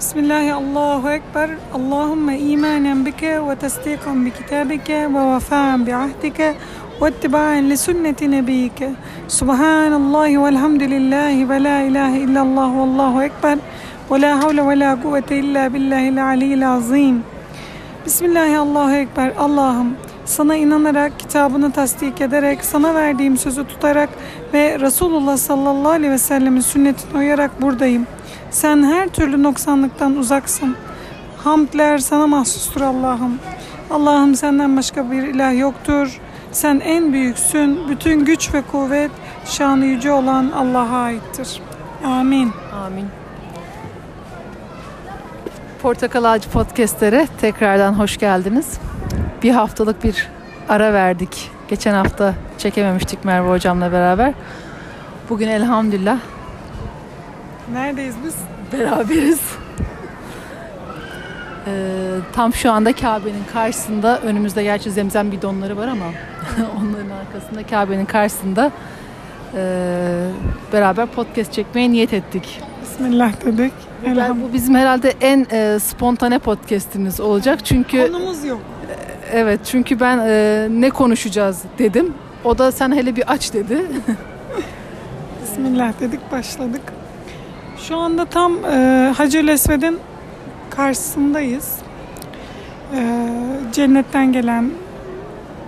بسم الله الله أكبر اللهم إيمانا بك وتصديقا بكتابك ووفاء بعهدك واتباعا لسنة نبيك سبحان الله والحمد لله ولا إله إلا الله والله أكبر ولا حول ولا قوة إلا بالله العلي العظيم Bismillahi Allahu Ekber. Allah'ım sana inanarak, kitabını tasdik ederek, sana verdiğim sözü tutarak ve Resulullah sallallahu aleyhi ve sellemin sünnetine uyarak buradayım. Sen her türlü noksanlıktan uzaksın. Hamdler sana mahsustur Allah'ım. Allah'ım senden başka bir ilah yoktur. Sen en büyüksün. Bütün güç ve kuvvet şanı yüce olan Allah'a aittir. Amin. Amin. Portakal Ağacı Podcast'lere tekrardan hoş geldiniz. Bir haftalık bir ara verdik. Geçen hafta çekememiştik Merve Hocam'la beraber. Bugün elhamdülillah Neredeyiz biz? beraberiz. Ee, tam şu anda Kabe'nin karşısında önümüzde gerçi zemzem bidonları var ama onların arkasında Kabe'nin karşısında ee, beraber podcast çekmeye niyet ettik. Bismillah dedik. Elhamdülillah. bu bizim herhalde en e, spontane podcast'imiz olacak. Çünkü Konumuz yok. evet çünkü ben e, ne konuşacağız dedim. O da sen hele bir aç dedi. Bismillah dedik başladık. Şu anda tam e, Hacer Esved'in karşısındayız. E, cennetten gelen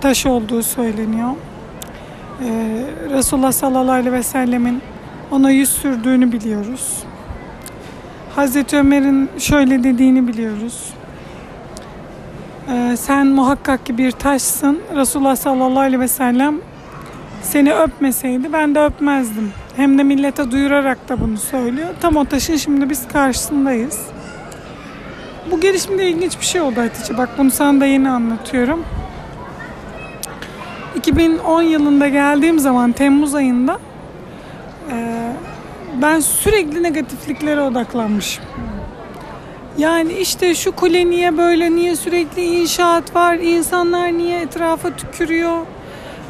taş olduğu söyleniyor. E, Resulullah sallallahu aleyhi ve sellemin ona yüz sürdüğünü biliyoruz. Hazreti Ömer'in şöyle dediğini biliyoruz. E, sen muhakkak ki bir taşsın. Resulullah sallallahu aleyhi ve sellem seni öpmeseydi ben de öpmezdim. Hem de millete duyurarak da bunu söylüyor. Tam o taşın şimdi biz karşısındayız. Bu gelişimde ilginç bir şey oldu Hatice. Bak bunu sana da yeni anlatıyorum. 2010 yılında geldiğim zaman Temmuz ayında e, ben sürekli negatifliklere odaklanmışım. Yani işte şu kule niye böyle, niye sürekli inşaat var, insanlar niye etrafa tükürüyor,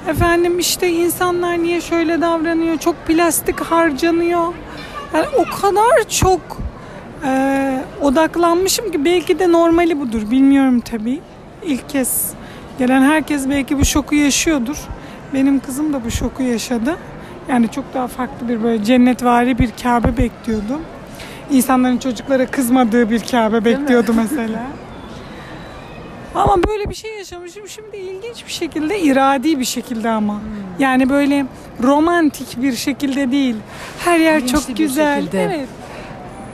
Efendim işte insanlar niye şöyle davranıyor? Çok plastik harcanıyor. Yani o kadar çok e, odaklanmışım ki belki de normali budur. Bilmiyorum tabii. İlk kez gelen herkes belki bu şoku yaşıyordur. Benim kızım da bu şoku yaşadı. Yani çok daha farklı bir böyle cennetvari bir Kabe bekliyordum. İnsanların çocuklara kızmadığı bir Kabe bekliyordu mesela. Ama böyle bir şey yaşamışım şimdi ilginç bir şekilde iradi bir şekilde ama. Yani böyle romantik bir şekilde değil. Her yer Bilinçli çok güzel. şekilde. Evet.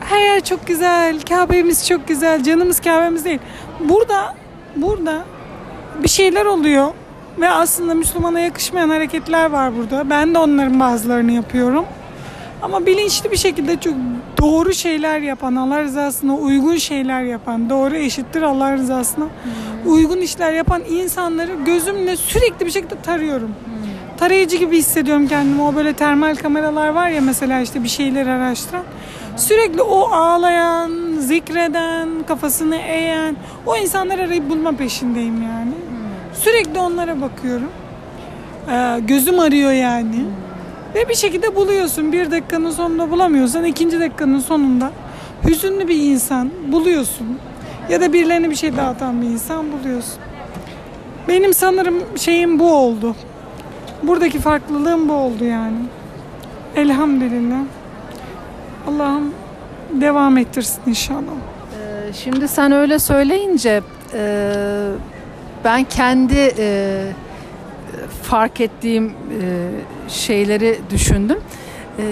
Her yer çok güzel. Kabe'miz çok güzel. Canımız Kabe'miz değil. Burada burada bir şeyler oluyor ve aslında Müslümana yakışmayan hareketler var burada. Ben de onların bazılarını yapıyorum. Ama bilinçli bir şekilde çok doğru şeyler yapan, Allah rızasına uygun şeyler yapan, doğru eşittir Allah rızasına uygun işler yapan insanları gözümle sürekli bir şekilde tarıyorum. Tarayıcı gibi hissediyorum kendimi. O böyle termal kameralar var ya mesela işte bir şeyler araştıran. Sürekli o ağlayan, zikreden, kafasını eğen o insanları arayıp bulma peşindeyim yani. Sürekli onlara bakıyorum. Ee, gözüm arıyor yani. Ve bir şekilde buluyorsun. Bir dakikanın sonunda bulamıyorsan ikinci dakikanın sonunda hüzünlü bir insan buluyorsun. Ya da birilerine bir şey dağıtan bir insan buluyorsun. Benim sanırım şeyim bu oldu. Buradaki farklılığım bu oldu yani. Elhamdülillah. Allah'ım devam ettirsin inşallah. Ee, Şimdi sen öyle söyleyince e, ben kendi e, fark ettiğim e, şeyleri düşündüm. E,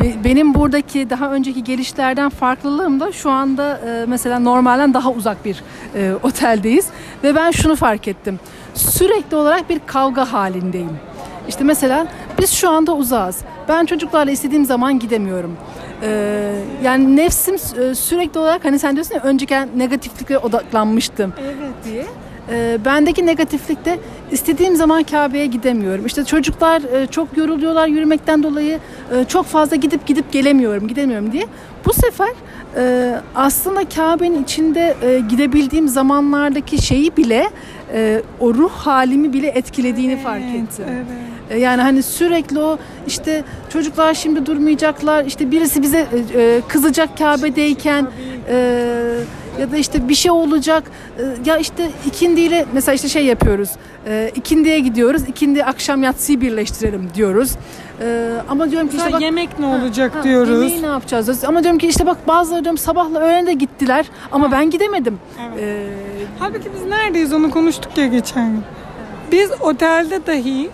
be- benim buradaki daha önceki gelişlerden farklılığım da şu anda e, mesela normalden daha uzak bir e, oteldeyiz ve ben şunu fark ettim. Sürekli olarak bir kavga halindeyim. İşte mesela biz şu anda uzağız. Ben çocuklarla istediğim zaman gidemiyorum. Ee, yani nefsim e, sürekli olarak hani sen diyorsun ya önceki negatifliklere odaklanmıştım Evet. diye. Ee, bendeki negatiflik de istediğim zaman Kabe'ye gidemiyorum. İşte çocuklar e, çok yoruluyorlar yürümekten dolayı e, çok fazla gidip gidip gelemiyorum, gidemiyorum diye. Bu sefer e, aslında Kabe'nin içinde e, gidebildiğim zamanlardaki şeyi bile e, o ruh halimi bile etkilediğini fark ettim. Evet. E, Yani hani sürekli o işte çocuklar şimdi durmayacaklar işte birisi bize e, e, kızacak Kabe'deyken e, ya da işte bir şey olacak e, ya işte ikindiyle mesela işte şey yapıyoruz e, ikindiye gidiyoruz ikindi akşam yatsıyı birleştirelim diyoruz E, ama diyorum ki işte bak yemek ne olacak Ha, diyoruz. Yemeği ne yapacağız? diyoruz. Ama diyorum ki işte bak bazıları diyorum sabahla öğlen de gittiler ama ben gidemedim. Evet. Ee, Halbuki biz neredeyiz onu konuştuk ya geçen gün. Biz otelde dahi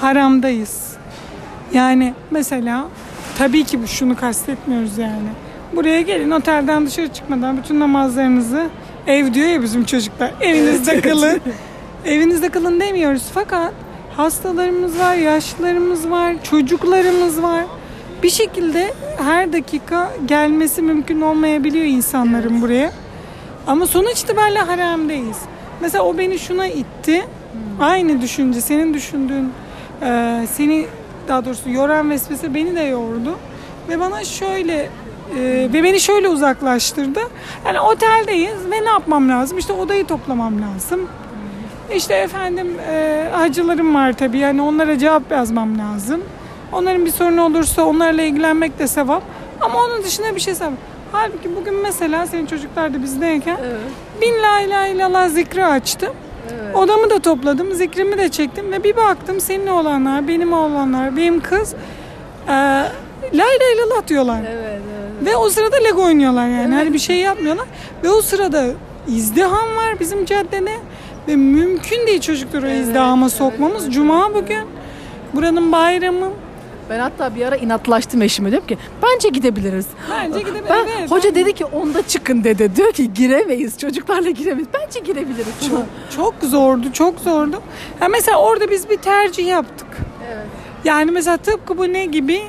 haramdayız. Yani mesela tabii ki şunu kastetmiyoruz yani. Buraya gelin otelden dışarı çıkmadan bütün namazlarınızı ev diyor ya bizim çocuklar. Evinizde kalın. Evinizde kalın demiyoruz fakat hastalarımız var, yaşlılarımız var, çocuklarımız var. Bir şekilde her dakika gelmesi mümkün olmayabiliyor insanların buraya. Ama sonuç itibariyle haremdeyiz. Mesela o beni şuna itti. Aynı düşünce, senin düşündüğün, e, seni daha doğrusu yoran vesvese beni de yordu. Ve bana şöyle, e, ve beni şöyle uzaklaştırdı. Yani oteldeyiz ve ne yapmam lazım? İşte odayı toplamam lazım. İşte efendim e, hacılarım var tabii yani onlara cevap yazmam lazım. Onların bir sorunu olursa onlarla ilgilenmek de sevap. Ama onun dışında bir şey sevap. Halbuki bugün mesela senin çocuklar da bizdeyken bin la ilahe illallah zikri açtım. Odamı da topladım, zikrimi de çektim ve bir baktım senin olanlar, benim olanlar, benim kız e, la ilahe illallah diyorlar. evet, evet. Ve o sırada Lego oynuyorlar yani. Hani bir şey yapmıyorlar. Ve o sırada izdiham var bizim caddede. Ve mümkün değil çocukları o izdihama sokmamız. Cuma bugün. Buranın bayramı. Ben hatta bir ara inatlaştım eşime diyorum ki bence gidebiliriz. Bence gidebiliriz. Ben, Evet, hoca ben- dedi ki onda çıkın dedi. Diyor ki giremeyiz çocuklarla giremeyiz. Bence girebiliriz. Çok, çok zordu, çok zordu. Ya mesela orada biz bir tercih yaptık. Evet. Yani mesela tıpkı bu ne gibi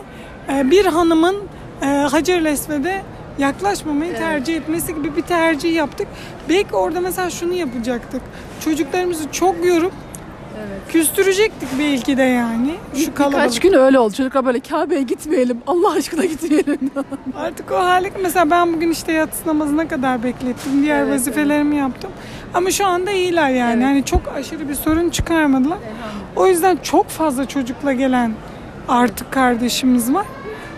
bir hanımın e, Hacer Esved'e yaklaşmamayı tercih etmesi gibi bir tercih yaptık. Belki orada mesela şunu yapacaktık. Çocuklarımızı çok yorup Evet. küstürecektik belki de yani. Şu Birkaç kalabalık. gün öyle oldu. Çocuklar böyle Kabe'ye gitmeyelim. Allah aşkına gitmeyelim. Artık o hale mesela ben bugün işte yatsı namazına kadar beklettim. Diğer Evet, vazifelerimi yaptım. Ama şu anda iyiler yani. Evet. Hani çok aşırı bir sorun çıkarmadılar. O yüzden çok fazla çocukla gelen artık kardeşimiz var.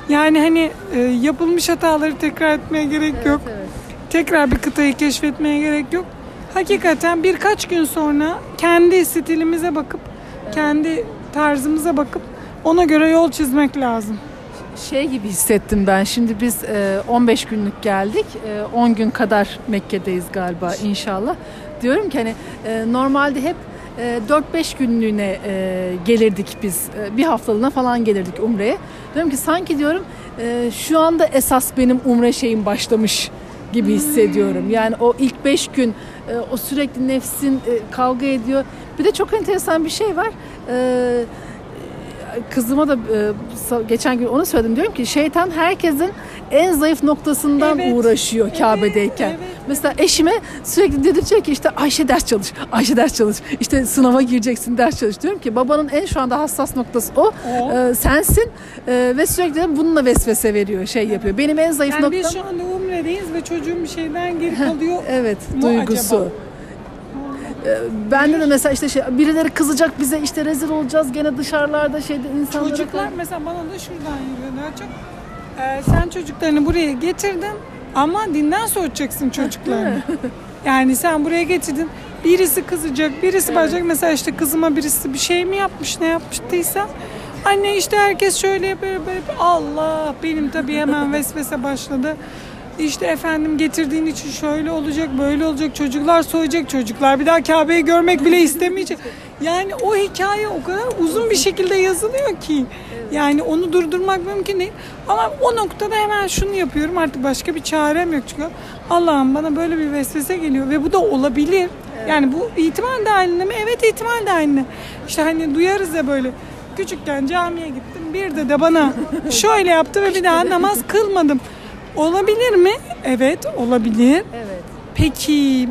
Yani hani e, yapılmış hataları tekrar etmeye gerek yok. evet. Tekrar bir kıtayı keşfetmeye gerek yok. Hakikaten birkaç gün sonra kendi stilimize bakıp, kendi tarzımıza bakıp ona göre yol çizmek lazım. Şey gibi hissettim ben. Şimdi biz e, 15 günlük geldik. E, 10 gün kadar Mekke'deyiz galiba inşallah. Diyorum ki hani e, normalde hep 4-5 günlüğüne e, gelirdik biz. E, bir haftalığına falan gelirdik Umre'ye. Diyorum ki sanki diyorum e, şu anda esas benim Umre şeyim başlamış gibi hissediyorum. Yani o ilk 5 gün e, o sürekli nefsin kavga ediyor. Bir de çok enteresan bir şey var. E, kızıma da e, geçen gün onu söyledim diyorum ki şeytan herkesin en zayıf noktasından Evet. uğraşıyor Kabe'deyken. evet. Mesela eşime sürekli dedirtiyor ki işte Ayşe ders çalış, Ayşe ders çalış. İşte sınava gireceksin ders çalış. Diyorum ki babanın en şu anda hassas noktası o. O. E, sensin E, ve sürekli bununla vesvese veriyor, şey yapıyor. Benim en zayıf Yani noktam biz şu anda umredeyiz ve çocuğum bir şeyden geri kalıyor. evet mu duygusu. acaba? E, Bende de mesela işte şey, birileri kızacak bize işte rezil olacağız gene dışarılarda şeyde insanlara Çocuklar mesela bana da şuradan yürüyor daha çok. Ee, sen çocuklarını buraya getirdin ama dinden soğutacaksın çocuklarını. yani sen buraya getirdin. Birisi kızacak, birisi bağıracak. Mesela işte kızıma birisi bir şey mi yapmış, ne yapmıştıysa. Anne işte herkes şöyle böyle yapıyor. Allah benim tabii hemen vesvese başladı. İşte efendim getirdiğin için şöyle olacak, böyle olacak. Çocuklar soyacak, çocuklar bir daha Kabe'yi görmek bile istemeyecek. Yani o hikaye o kadar uzun bir şekilde yazılıyor ki. Yani onu durdurmak mümkün değil. Ama o noktada hemen şunu yapıyorum. Artık başka bir çarem yok çünkü. Allah'ım bana böyle bir vesvese geliyor ve bu da olabilir. Yani bu ihtimal dahilinde mi? Evet ihtimal dahilinde. İşte hani duyarız ya böyle. Küçükken camiye gittim. Bir de de bana şöyle yaptı ve bir daha namaz kılmadım. Olabilir mi? Evet olabilir. Evet. Peki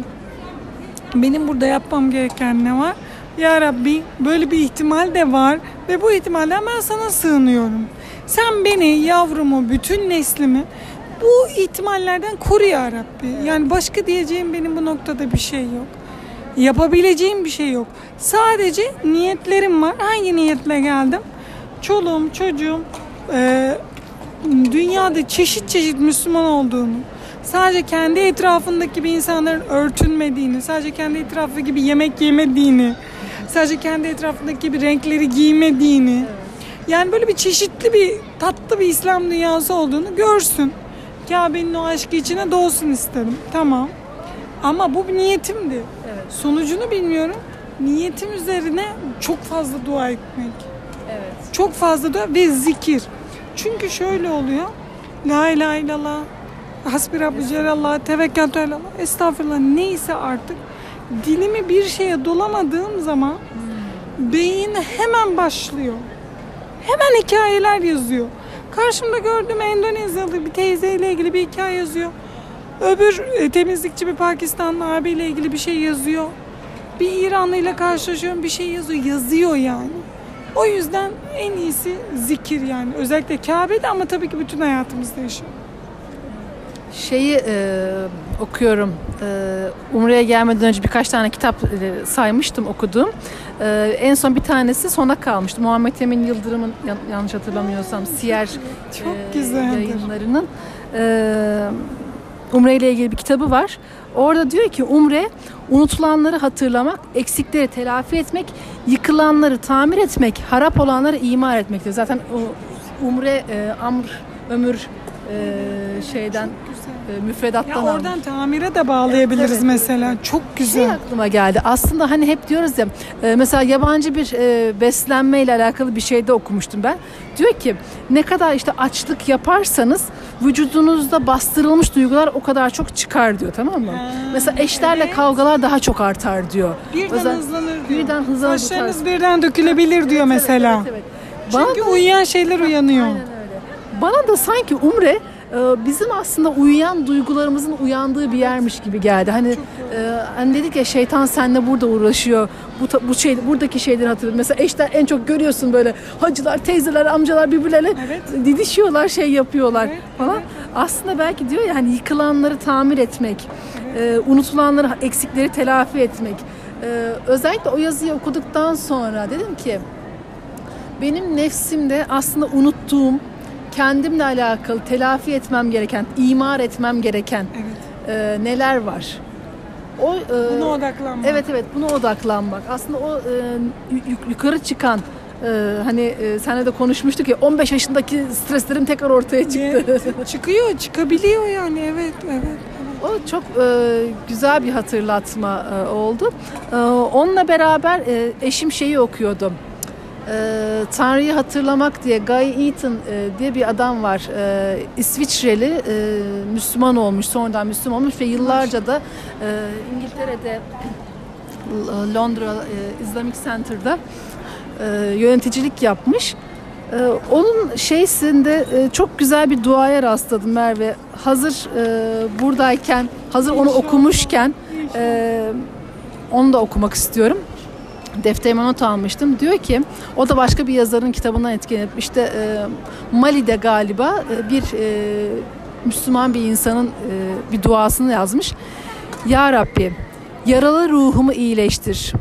benim burada yapmam gereken ne var? Ya Rabbi böyle bir ihtimal de var ve bu ihtimalden ben sana sığınıyorum. Sen beni, yavrumu, bütün neslimi bu ihtimallerden koru ya Rabbi. Yani başka diyeceğim benim bu noktada bir şey yok. Yapabileceğim bir şey yok. Sadece niyetlerim var. Hangi niyetle geldim? Çoluğum, çocuğum, e, dünyada çeşit çeşit Müslüman olduğunu, sadece kendi etrafındaki gibi insanların örtünmediğini, sadece kendi etrafı gibi yemek yemediğini, sadece kendi etrafındaki gibi renkleri giymediğini, yani böyle bir çeşitli bir tatlı bir İslam dünyası olduğunu görsün. Kabe'nin o aşkı içine doğsun isterim. Tamam. Ama bu bir niyetimdi. Evet. Sonucunu bilmiyorum. Niyetim üzerine çok fazla dua etmek. Evet. Çok fazla dua ve zikir. Çünkü şöyle oluyor. La ilahe illallah. Hasbi Rabbi Celallah. Tevekkeltü alallah. Estağfurullah. Neyse artık. Dilimi bir şeye dolamadığım zaman beyin hemen başlıyor. Hemen hikayeler yazıyor. Karşımda gördüğüm Endonezyalı bir teyzeyle ilgili bir hikaye yazıyor. Öbür e, temizlikçi bir Pakistanlı abiyle ilgili bir şey yazıyor. Bir İranlı ile karşılaşıyorum bir şey yazıyor. Yazıyor yani. O yüzden en iyisi zikir yani. Özellikle Kabe'de ama tabii ki bütün hayatımızda yaşıyor. Şeyi e, okuyorum. E, Umre'ye gelmeden önce birkaç tane kitap e, saymıştım okuduğum. E, en son bir tanesi sona kalmıştı. Muhammed Emin Yıldırım'ın yan- yanlış hatırlamıyorsam Siyer Çok e, güzeldir. yayınlarının e, Umre ile ilgili bir kitabı var. Orada diyor ki Umre unutulanları hatırlamak, eksikleri telafi etmek, yıkılanları tamir etmek, harap olanları imar etmektir. Zaten o Umre e, amr ömür e, şeyden müfredattan Ya oradan tamire de bağlayabiliriz Evet, evet, mesela. Çok Şey güzel. aklıma geldi. Aslında hani hep diyoruz ya e, mesela yabancı bir e, beslenme ile alakalı bir şeyde okumuştum ben. Diyor ki ne kadar işte açlık yaparsanız vücudunuzda bastırılmış duygular o kadar çok çıkar diyor tamam mı? Ha, mesela eşlerle evet. kavgalar daha çok artar diyor. Birden Özel- hızlanır diyor. birden hızlanır Saçlarınız birden dökülebilir diyor mesela. Evet, evet. Bana Çünkü da- uyuyan şeyler uyanıyor. Aynen öyle. Bana da sanki Umre e, bizim aslında uyuyan duygularımızın uyandığı bir yermiş gibi geldi. Hani e, hani dedik ya şeytan seninle burada uğraşıyor. Bu bu şey buradaki şeyleri hatırlıyor. Mesela eşler en çok görüyorsun böyle hacılar, teyzeler, amcalar birbirlerine Evet. didişiyorlar, şey yapıyorlar Evet, falan. Aslında belki diyor ya hani yıkılanları tamir etmek, e, unutulanları, eksikleri telafi etmek. E, özellikle o yazıyı okuduktan sonra dedim ki benim nefsimde aslında unuttuğum, kendimle alakalı telafi etmem gereken, imar etmem gereken Evet. e, neler var? O e, Buna odaklanmak. Evet evet buna odaklanmak. Aslında o e, yu- yukarı çıkan e, hani e, seninle de konuşmuştuk ya 15 yaşındaki streslerim tekrar ortaya çıktı. Ye- çıkıyor, çıkabiliyor yani. Evet, evet. O çok e, güzel bir hatırlatma e, oldu. E, onunla beraber e, eşim şeyi okuyordum. E, Tanrı'yı hatırlamak diye Guy Eaton e, diye bir adam var. E, İsviçreli e, Müslüman olmuş, sonradan Müslüman olmuş ve yıllarca da e, İngiltere'de Londra e, Islamic Center'da e, yöneticilik yapmış. E, onun şeysinde e, çok güzel bir duaya rastladım Merve. Hazır e, buradayken, hazır onu okumuşken e, onu da okumak istiyorum. Defterime not almıştım. Diyor ki o da başka bir yazarın kitabından etkilenip işte e, Mali'de galiba e, bir e, Müslüman bir insanın e, bir duasını yazmış. Ya Rabbi yaralı ruhumu iyileştir.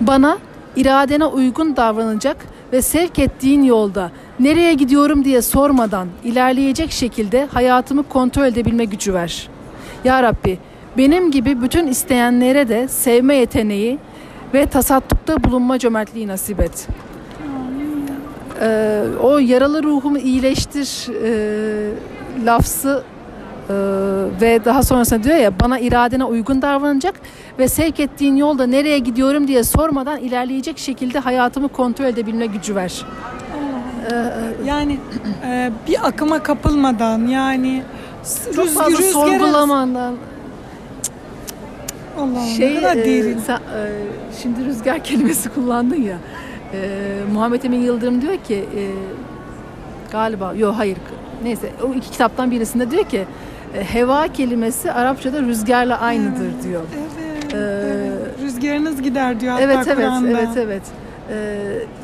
Bana iradene uygun davranacak ve sevk ettiğin yolda nereye gidiyorum diye sormadan ilerleyecek şekilde hayatımı kontrol edebilme gücü ver. Ya Rabbi benim gibi bütün isteyenlere de sevme yeteneği ve tasaddukta bulunma cömertliği nasip et. Ee, o yaralı ruhumu iyileştir e, lafzı e, ve daha sonrasında diyor ya bana iradene uygun davranacak ve sevk ettiğin yolda nereye gidiyorum diye sormadan ilerleyecek şekilde hayatımı kontrol edebilme gücü ver. Yani e, bir akıma kapılmadan yani Çok fazla rüzgara- sorgulamadan Allah'ım şey ne kadar e, derin. sen, e, şimdi rüzgar kelimesi kullandın ya. E, Muhammed Emin Yıldırım diyor ki e, galiba yok hayır neyse o iki kitaptan birisinde diyor ki e, heva kelimesi Arapçada rüzgarla aynıdır diyor. Evet, Ee, evet. Rüzgarınız gider diyor Evet evet Kur'an'da. evet evet. Ee,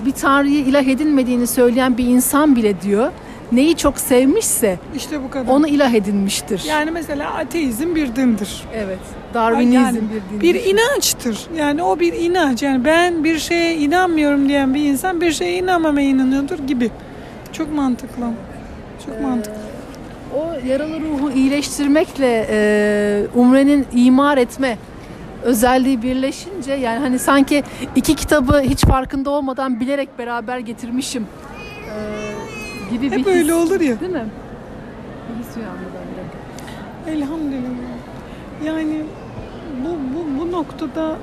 bir tanrıyı ilah edinmediğini söyleyen bir insan bile diyor neyi çok sevmişse İşte bu kadar. onu ilah edinmiştir. Yani mesela ateizm bir dindir. evet. Darwinizm Yani bir din. Bir inançtır. Yani o bir inanç. Yani ben bir şeye inanmıyorum diyen bir insan bir şeye inanmamaya inanıyordur gibi. Çok mantıklı. Çok mantıklı. O yaralı ruhu iyileştirmekle e, umrenin imar etme özelliği birleşince yani hani sanki iki kitabı hiç farkında olmadan bilerek beraber getirmişim e, gibi bir Hep his. öyle olur ya. Değil mi? Bir his uyandı bende. Elhamdülillah. Yani bu, bu, bu noktada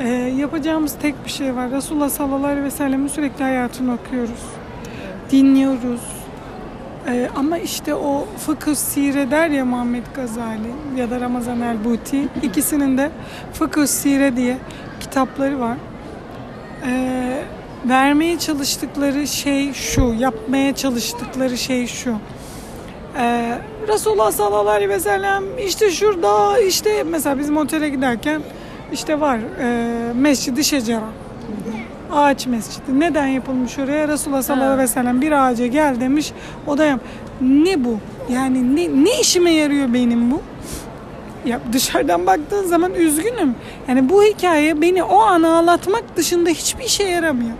e, yapacağımız tek bir şey var. Resulullah sallallahu aleyhi ve sellem'in sürekli hayatını okuyoruz. Dinliyoruz. E, ama işte o fıkıh sire der ya Muhammed Gazali ya da Ramazan el Buti. ikisinin de fıkıh sire diye kitapları var. E, vermeye çalıştıkları şey şu, yapmaya çalıştıkları şey şu. Ee, Resulullah sallallahu aleyhi ve sellem işte şurada işte mesela bizim otele giderken işte var e, Mescid-i Şecera. Ağaç mescidi. Neden yapılmış oraya? Resulullah sallallahu aleyhi ve sellem bir ağaca gel demiş. O da yap. Ne bu? Yani ne, ne işime yarıyor benim bu? Ya dışarıdan baktığın zaman üzgünüm. Yani bu hikaye beni o an ağlatmak dışında hiçbir işe yaramıyor.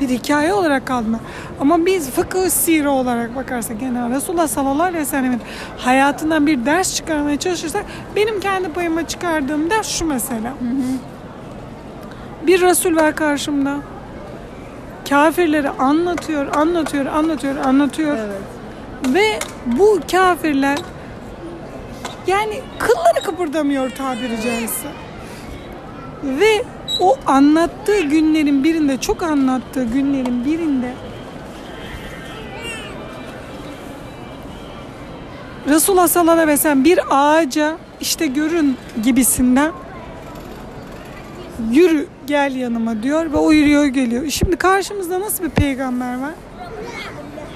Bir hikaye olarak kaldı. Ama biz fıkıh sire olarak bakarsak yani Resulullah sallallahu aleyhi ve sellemin hayatından bir ders çıkarmaya çalışırsak benim kendi payıma çıkardığım ders şu mesela. Bir Resul var karşımda. Kafirleri anlatıyor, anlatıyor, anlatıyor, anlatıyor. Evet. Ve bu kafirler yani kılları kıpırdamıyor tabiri caizse. Ve o anlattığı günlerin birinde, çok anlattığı günlerin birinde Resulullah sallallahu aleyhi ve sellem bir ağaca işte görün gibisinden yürü gel yanıma diyor ve o yürüyor geliyor. Şimdi karşımızda nasıl bir peygamber var?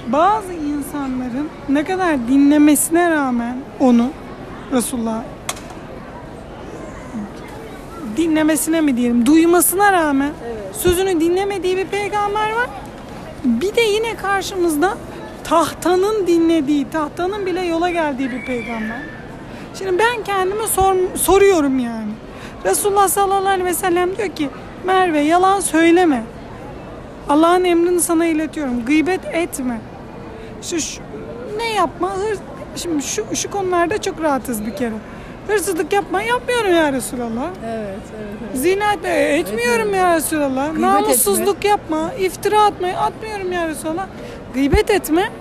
Bazı insanların ne kadar dinlemesine rağmen onu Resulullah dinlemesine mi diyelim duymasına rağmen sözünü dinlemediği bir peygamber var. Bir de yine karşımızda tahtanın dinlediği, tahtanın bile yola geldiği bir peygamber. Şimdi ben kendime sor, soruyorum yani. Resulullah sallallahu aleyhi ve sellem diyor ki Merve yalan söyleme. Allah'ın emrini sana iletiyorum. Gıybet etme. Şu, şu- ne yapma? Hır, şimdi şu, şu konularda çok rahatız bir kere. Hırsızlık yapma. Yapmıyorum ya Resulallah. Evet, evet, evet. Zina etme. Etmiyorum ya Resulallah. Gıybet Namussuzluk yapma. iftira atma. Atmıyorum ya Resulallah. Gıybet etme.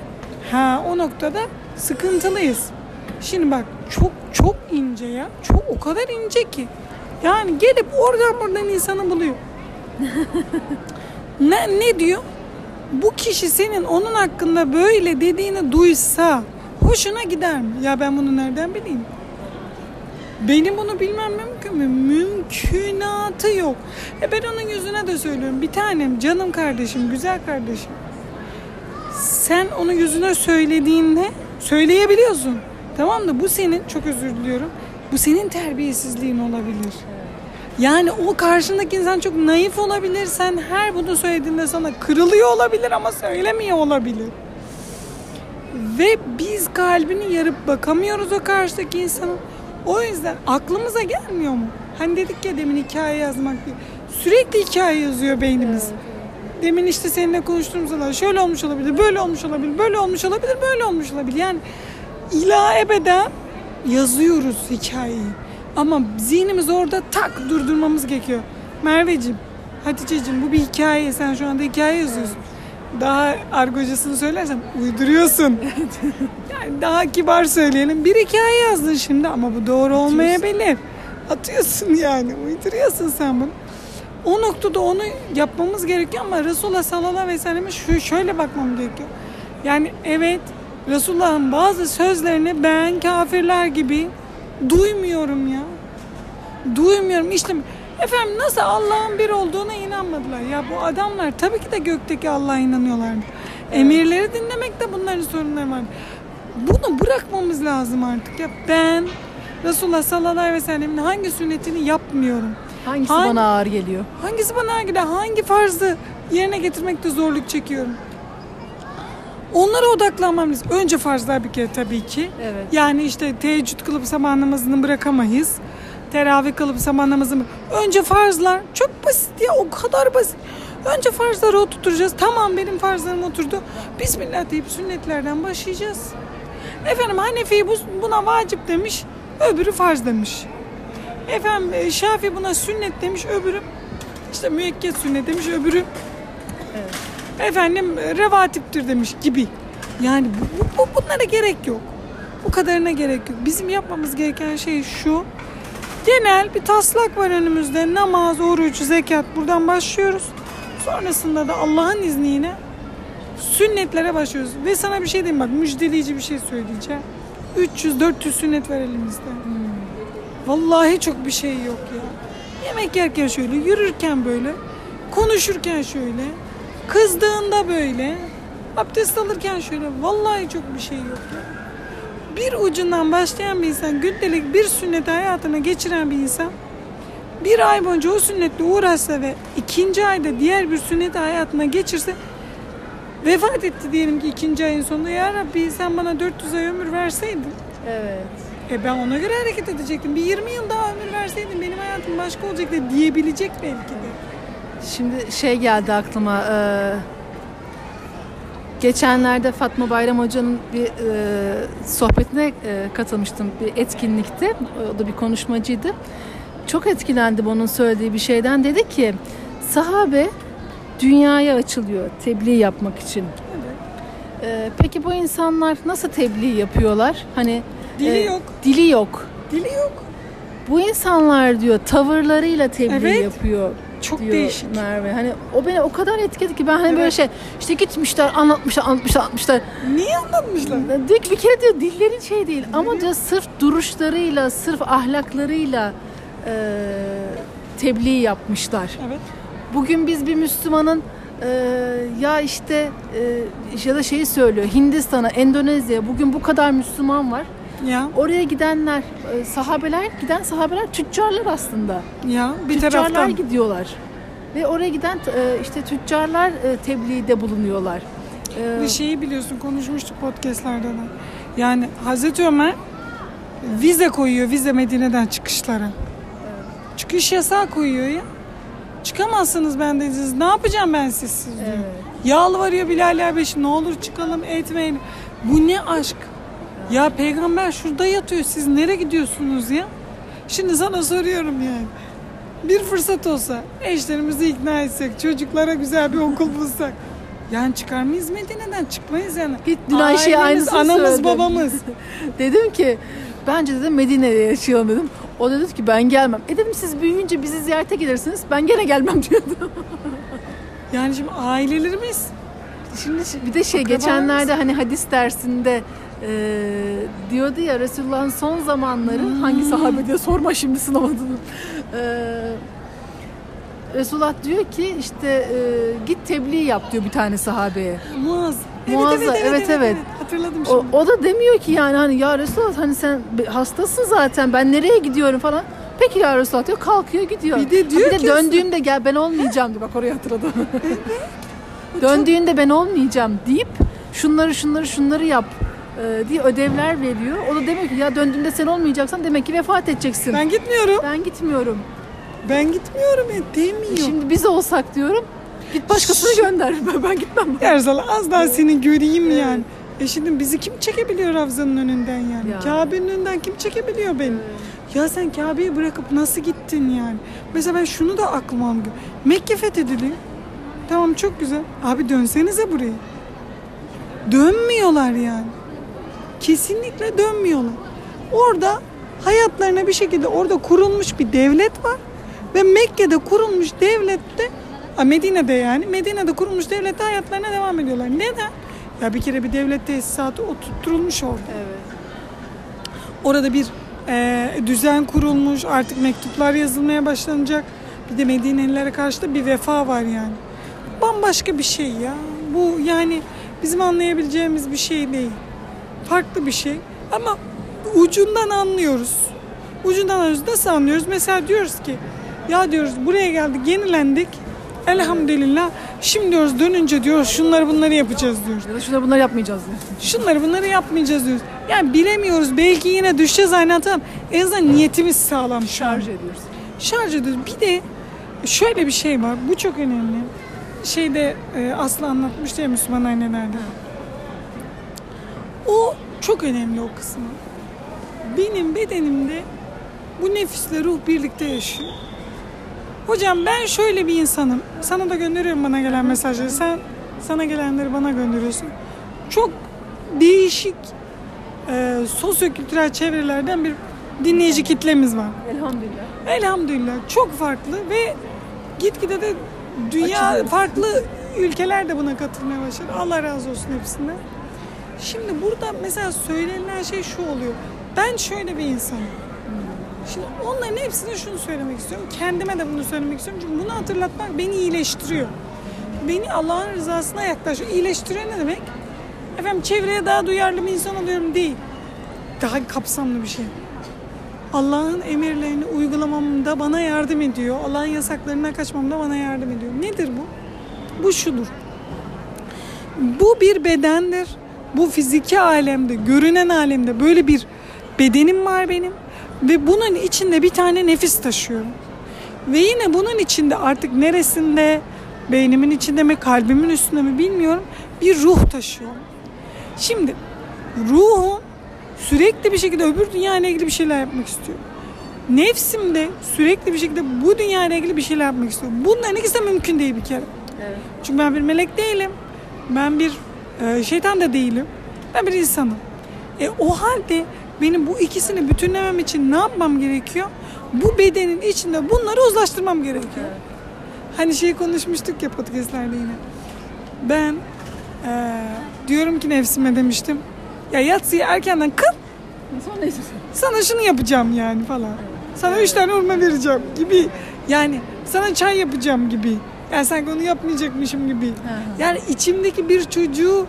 Ha o noktada sıkıntılıyız. Şimdi bak çok çok ince ya. Çok o kadar ince ki. Yani gelip oradan buradan insanı buluyor. ne, ne diyor? Bu kişi senin onun hakkında böyle dediğini duysa hoşuna gider mi? Ya ben bunu nereden bileyim? Benim bunu bilmem mümkün mü? Mümkünatı yok. E ben onun yüzüne de söylüyorum. Bir tanem, canım kardeşim, güzel kardeşim. Sen onun yüzüne söylediğinde söyleyebiliyorsun. Tamam da bu senin, çok özür diliyorum. Bu senin terbiyesizliğin olabilir. Yani o karşındaki insan çok naif olabilir. Sen her bunu söylediğinde sana kırılıyor olabilir ama söylemiyor olabilir. Ve biz kalbini yarıp bakamıyoruz o karşıdaki insanın. O yüzden aklımıza gelmiyor mu? Hani dedik ya demin hikaye yazmak diye. Sürekli hikaye yazıyor beynimiz. Demin işte seninle konuştuğumuz zaman şöyle olmuş olabilir, böyle olmuş olabilir, böyle olmuş olabilir, böyle olmuş olabilir. Yani ila ebeden yazıyoruz hikayeyi. Ama zihnimiz orada tak durdurmamız gerekiyor. Merveciğim, Hatice'cim bu bir hikaye. Sen şu anda hikaye yazıyorsun. Daha argocasını söylersem uyduruyorsun. yani daha kibar söyleyelim. Bir hikaye yazdın şimdi ama bu doğru olmayabilir. Atıyorsun yani. Uyduruyorsun sen bunu. O noktada onu yapmamız gerekiyor ama Resulullah sallallahu aleyhi ve selleme şu şöyle bakmam gerekiyor. Yani evet Resulullah'ın bazı sözlerini ben kafirler gibi duymuyorum ya. Duymuyorum işte efendim nasıl Allah'ın bir olduğuna inanmadılar. Ya bu adamlar tabii ki de gökteki Allah'a inanıyorlardı. Emirleri dinlemekte bunların sorunları var. Bunu bırakmamız lazım artık. Ya ben Resulullah sallallahu aleyhi ve sellemin hangi sünnetini yapmıyorum? Hangisi Hangi- bana ağır geliyor? Hangisi bana gider? Hangi farzı yerine getirmekte zorluk çekiyorum? Onlara odaklanmam lazım. Önce farzlar bir kere tabii ki. Evet. Yani işte teheccüd kılıp sabah namazını bırakamayız. Teravih kılıp sabah namazını Önce farzlar. Çok basit ya o kadar basit. Önce farzları oturtacağız. Tamam benim farzlarım oturdu. Bismillah deyip sünnetlerden başlayacağız. Efendim Hanefi bu- buna vacip demiş, öbürü farz demiş. Efendim e, Şafi buna sünnet demiş, öbürü işte müekket sünnet demiş, öbürü efendim e, revatiptir demiş gibi. Yani bu- bu- bunlara gerek yok. Bu kadarına gerek yok. Bizim yapmamız gereken şey şu. Genel bir taslak var önümüzde. Namaz, oruç, zekat. Buradan başlıyoruz. Sonrasında da Allah'ın izniyle sünnetlere başlıyoruz. Ve sana bir şey diyeyim bak müjdeleyici bir şey söyleyeceğim. 300-400 sünnet var elimizde. Vallahi çok bir şey yok ya. Yemek yerken şöyle, yürürken böyle, konuşurken şöyle, kızdığında böyle, abdest alırken şöyle. Vallahi çok bir şey yok ya. Bir ucundan başlayan bir insan, gündelik bir sünneti hayatına geçiren bir insan, bir ay boyunca o sünnetle uğraşsa ve ikinci ayda diğer bir sünneti hayatına geçirse vefat etti diyelim ki ikinci ayın sonunda. Ya Rabbi sen bana 400 ay ömür verseydin. Evet. E ben ona göre hareket edecektim. Bir 20 yıl daha ömür verseydin benim hayatım başka olacaktı diyebilecek belki de. Şimdi şey geldi aklıma. e, geçenlerde Fatma Bayram Hoca'nın bir e, sohbetine e, katılmıştım. Bir etkinlikte. O da bir konuşmacıydı. Çok etkilendim onun söylediği bir şeyden. Dedi ki sahabe dünyaya açılıyor tebliğ yapmak için. E, peki bu insanlar nasıl tebliğ yapıyorlar? Hani Dili e, yok. Dili yok. Dili yok. Bu insanlar diyor tavırlarıyla tebliğ Evet. yapıyor. Çok diyor değişik. Merve. Hani o beni o kadar etkiledi ki ben hani böyle Evet. şey işte gitmişler anlatmışlar anlatmışlar anlatmışlar. Niye anlatmışlar? Diyor ki bir kere diyor dilleri şey değil ama diyor sırf duruşlarıyla sırf ahlaklarıyla e, tebliğ yapmışlar. Evet. Bugün biz bir Müslümanın e, ya işte e, ya da şeyi söylüyor Hindistan'a, Endonezya'ya bugün bu kadar Müslüman var. Ya Oraya gidenler, e, sahabeler, giden sahabeler tüccarlar aslında. ya bir tüccarlar taraftan gidiyorlar. Ve oraya giden e, işte tüccarlar e, tebliğde bulunuyorlar. Bir şeyi biliyorsun konuşmuştuk podcastlerde de. Yani Hazreti Ömer vize koyuyor vize Medine'den çıkışlara. Çıkış yasağı koyuyor ya. Çıkamazsınız ben de siz. Ne yapacağım ben siz, siz diyor. Evet. Yalvarıyor Bilal Erbeş ne olur çıkalım etmeyin. Bu ne aşk? Ya peygamber şurada yatıyor siz nereye gidiyorsunuz ya? Şimdi sana soruyorum yani. Bir fırsat olsa eşlerimizi ikna etsek, çocuklara güzel bir okul bulsak. Yani çıkar mıyız Medine'den? Çıkmayız yani. Git dün Ayşe'ye aynısını Anamız söyledim. babamız. dedim ki bence dedim Medine'de yaşayalım dedim. O da dedi ki ben gelmem. E dedim siz büyüyünce bizi ziyarete gelirsiniz. Ben gene gelmem diyordu. Yani şimdi ailelerimiz Şimdi bir de şey Akrabalarımız. geçenlerde hani hadis dersinde e, diyordu ya Resulullah'ın son zamanları Hmm. hangi sahabe diye sorma şimdi sınavını. E, Resulullah diyor ki işte e, git tebliğ yap diyor bir tane sahabeye. Muaz. Muazza, evet, evet. Hatırladım O, şimdi. o da demiyor ki yani hani ya Resulullah hani sen hastasın zaten ben nereye gidiyorum falan. Peki ya Resulullah diyor kalkıyor gidiyor. Bir de diyor Ha, bir de döndüğümde gel ben olmayacağım diyor bak oraya hatırladım. Döndüğünde ben olmayacağım deyip şunları şunları şunları yap diye ödevler veriyor. O da demek ki ya döndüğümde sen olmayacaksan demek ki vefat edeceksin. Ben, Ben gitmiyorum. gitmiyorum. Ben gitmiyorum ya demiyor. Şimdi biz olsak diyorum git başkasını gönder. Ben, ben gitmem. Erzal az daha seni göreyim yani. E şimdi bizi kim çekebiliyor Ravza'nın önünden yani? Ya. Kabe'nin önünden kim çekebiliyor beni? Ya sen Kabe'yi bırakıp nasıl gittin yani? Mesela ben şunu da aklıma almıyor. Mekke fethediliyor. Tamam çok güzel. Abi dönsenize buraya. Dönmüyorlar yani. Kesinlikle dönmüyorlar. Orada hayatlarına bir şekilde orada kurulmuş bir devlet var. Ve Mekke'de kurulmuş devlette Medine'de yani Medine'de kurulmuş devlette hayatlarına devam ediyorlar. Neden? Ya bir kere bir devlet tesisatı oturtulmuş orada. Evet. Orada bir e, düzen kurulmuş. Artık mektuplar yazılmaya başlanacak. Bir de Medinelilere karşı da bir vefa var yani. Bambaşka bir şey ya. Bu yani bizim anlayabileceğimiz bir şey değil. Farklı bir şey. Ama ucundan anlıyoruz. Ucundan anlıyoruz. Nasıl anlıyoruz? Mesela diyoruz ki ya diyoruz buraya geldik yenilendik. Elhamdülillah. Şimdi diyoruz dönünce diyoruz şunları bunları yapacağız diyoruz. Ya da şunları bunları yapmayacağız diyor. Şunları bunları yapmayacağız diyoruz. Yani bilemiyoruz. Belki yine düşeceğiz aynı tamam. En azından niyetimiz sağlam. Şarj ediyoruz. Şarj ediyoruz. Bir de şöyle bir şey var. Bu çok önemli. şeyde e, Aslı anlatmıştı ya Müslüman annelerde. O çok önemli o kısmı. Benim bedenimde bu nefisle ruh birlikte yaşıyor. Hocam ben şöyle bir insanım. Sana da gönderiyorum bana gelen mesajları. Sen sana gelenleri bana gönderiyorsun. Çok değişik e, sosyokültürel çevrelerden bir dinleyici kitlemiz var. Elhamdülillah. Elhamdülillah çok farklı ve gitgide de dünya Açılıyoruz. farklı ülkeler de buna katılmaya başladı. Allah razı olsun hepsinden. Şimdi burada mesela söylenilen şey şu oluyor. Ben şöyle bir insanım. Şimdi onların hepsine şunu söylemek istiyorum. Kendime de bunu söylemek istiyorum. Çünkü bunu hatırlatmak beni iyileştiriyor. Beni Allah'ın rızasına yaklaşıyor. İyileştiriyor ne demek? Efendim çevreye daha duyarlı bir insan oluyorum değil. Daha kapsamlı bir şey. Allah'ın emirlerini uygulamamda bana yardım ediyor. Allah'ın yasaklarına kaçmamda bana yardım ediyor. Nedir bu? Bu şudur. Bu bir bedendir. Bu fiziki alemde, görünen alemde böyle bir bedenim var benim. Ve bunun içinde bir tane nefis taşıyorum. Ve yine bunun içinde artık neresinde, beynimin içinde mi, kalbimin üstünde mi bilmiyorum bir ruh taşıyorum. Şimdi ruhum sürekli bir şekilde öbür dünya ile ilgili bir şeyler yapmak istiyor. Nefsim de sürekli bir şekilde bu dünya ile ilgili bir şeyler yapmak istiyor. Bunların ikisi de mümkün değil bir kere. Evet. Çünkü ben bir melek değilim. Ben bir şeytan da değilim. Ben bir insanım. E, o halde benim bu ikisini bütünlemem için ne yapmam gerekiyor? Bu bedenin içinde bunları uzlaştırmam gerekiyor. Hani şey konuşmuştuk ya podcastlerde yine. Ben e, diyorum ki nefsime demiştim. Ya yatsıyı erkenden kıl Sonra sana şunu yapacağım yani falan. Sana üç tane hurma vereceğim gibi. Yani sana çay yapacağım gibi. Yani sanki onu yapmayacakmışım gibi. Yani içimdeki bir çocuğu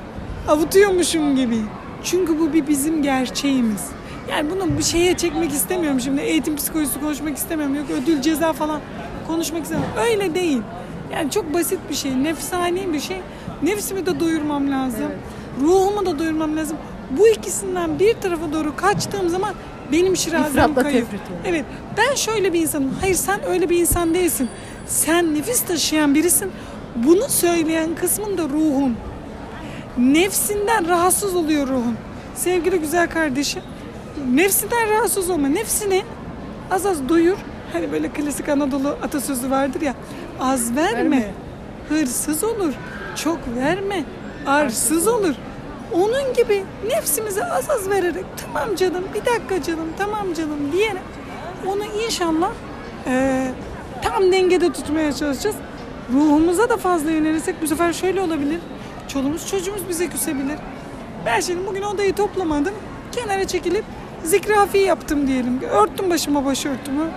avutuyormuşum gibi. Çünkü bu bir bizim gerçeğimiz. Yani bunu bir şeye çekmek istemiyorum şimdi. Eğitim psikolojisi konuşmak istemiyorum. Yok ödül ceza falan konuşmak istemiyorum. Öyle değil. Yani çok basit bir şey. Nefsani bir şey. Nefsimi de doyurmam lazım. Ruhumu da doyurmam lazım. Bu ikisinden bir tarafa doğru kaçtığım zaman benim şirazem oluyor. Evet. Ben şöyle bir insanım. Hayır sen öyle bir insan değilsin. Sen nefis taşıyan birisin. Bunu söyleyen kısmın da ruhun. Nefsinden rahatsız oluyor ruhun. Sevgili güzel kardeşim. Nefsinden rahatsız olma. Nefsini az az doyur. Hani böyle klasik Anadolu atasözü vardır ya. Az verme. Verme. Hırsız olur. Çok verme. Arsız olur. Onun gibi nefsimize az az vererek tamam canım bir dakika canım tamam canım diyerek onu inşallah eee, tam dengede tutmaya çalışacağız. Ruhumuza da fazla yönelirsek bu sefer şöyle olabilir. Çoluğumuz çocuğumuz bize küsebilir. Ben şimdi bugün odayı toplamadım. Kenara çekilip zikrafi yaptım diyelim. Örttüm başıma başörtümü.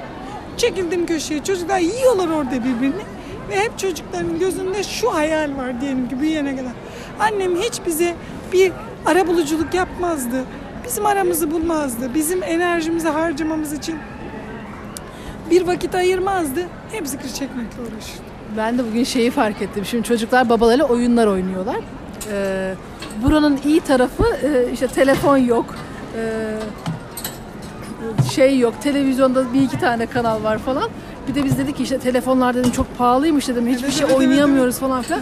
Çekildim köşeye. Çocuklar yiyorlar orada birbirini. Ve hep çocukların gözünde şu hayal var diyelim ki büyüyene kadar. Annem hiç bize bir arabuluculuk yapmazdı. Bizim aramızı bulmazdı. Bizim enerjimizi harcamamız için bir vakit ayırmazdı. Hep zikir çekmekle uğraşırdı. Ben de bugün şeyi fark ettim. Şimdi çocuklar babalarıyla oyunlar oynuyorlar. Ee, buranın iyi tarafı e, işte telefon yok. Ee, şey yok. Televizyonda bir iki tane kanal var falan. Bir de biz dedik ki işte telefonlar dedim çok pahalıymış dedim. Hiçbir Evet, şey evet, evet, oynayamıyoruz falan filan.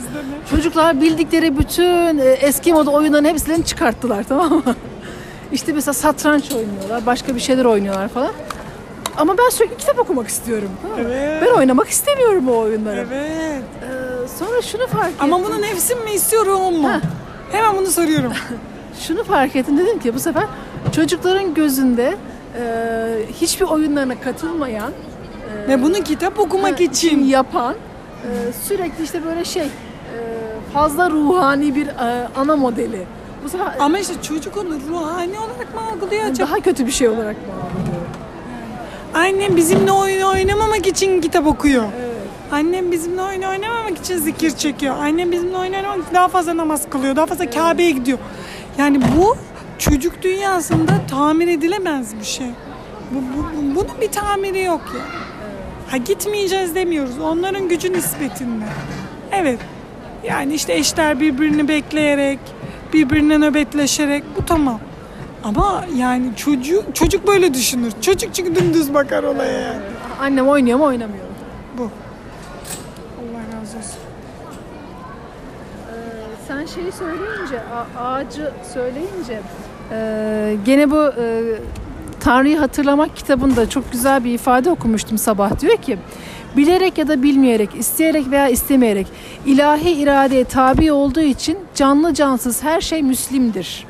Çocuklar bildikleri bütün e, eski moda oyunların hepsini çıkarttılar tamam mı? İşte mesela satranç oynuyorlar, başka bir şeyler oynuyorlar falan. Ama ben sürekli kitap okumak istiyorum. Evet. Ben oynamak istemiyorum o oyunları. Evet. Ee, sonra şunu fark ettim. Ama bunu nefsim mi istiyor ruhum mu? Heh. Hemen bunu soruyorum. Şunu fark ettim dedim ki bu sefer çocukların gözünde e, hiçbir oyunlarına katılmayan e, Ve bunu kitap okumak ha, için. yapan e, sürekli işte böyle şey e, fazla ruhani bir e, ana modeli. Bu sefer Ama işte çocuk onu ruhani olarak mı algılıyor acaba? daha kötü bir şey olarak mı algılıyor? Annem bizimle oyun oynamamak için kitap okuyor. Annem bizimle oyun oynamamak için zikir çekiyor. Annem bizimle oyun oynamak için daha fazla namaz kılıyor. Daha fazla Kabe'ye gidiyor. Yani bu çocuk dünyasında tamir edilemez bir şey. Bu, bu- bu- bunun bir tamiri yok ya. Ha gitmeyeceğiz demiyoruz. Onların gücü nispetinde. Evet. Yani işte eşler birbirini bekleyerek, birbirine nöbetleşerek bu tamam. Ama yani çocuk çocuk böyle düşünür. Çocuk çünkü dümdüz bakar olaya yani. Annem oynuyor mu oynamıyor mu? Bu. Allah razı olsun. sen şeyi söyleyince, ağacı söyleyince e, gene bu e, Tanrı'yı Hatırlamak kitabında çok güzel bir ifade okumuştum sabah. Diyor ki, bilerek ya da bilmeyerek, isteyerek veya istemeyerek ilahi iradeye tabi olduğu için canlı cansız her şey müslimdir.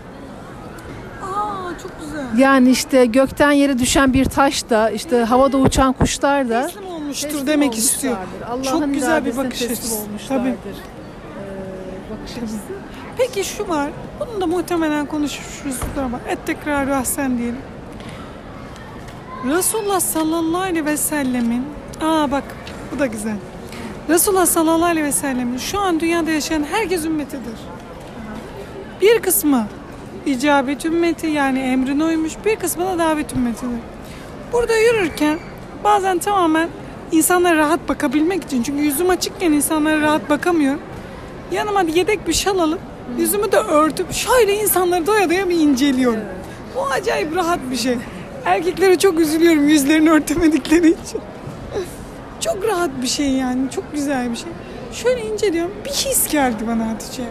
Yani işte gökten yere düşen bir taş da, işte havada uçan kuşlar da Teslim olmuştur teslim demek istiyor. Allah'ın Çok güzel bir bakış açısı. Tabii. Ee, bakış açısı. Peki şu var. Bunu da muhtemelen konuşmuşuzdur ama et tekrar ahsen diyelim. Resulullah sallallahu aleyhi ve sellemin Aa bak bu da güzel. Resulullah sallallahu aleyhi ve sellemin şu an dünyada yaşayan herkes ümmetidir. Bir kısmı icabet ümmeti yani emrine uymuş bir kısmı da davet ümmetidir. Burada yürürken bazen tamamen insanlara rahat bakabilmek için çünkü yüzüm açıkken insanlara rahat bakamıyorum. Yanıma yedek bir şal alıp yüzümü de örtüp şöyle insanları doya doya bir inceliyorum. Bu acayip rahat bir şey. Erkeklere çok üzülüyorum yüzlerini örtemedikleri için. çok rahat bir şey yani. Çok güzel bir şey. Şöyle inceliyorum. Bir his geldi bana Hatice.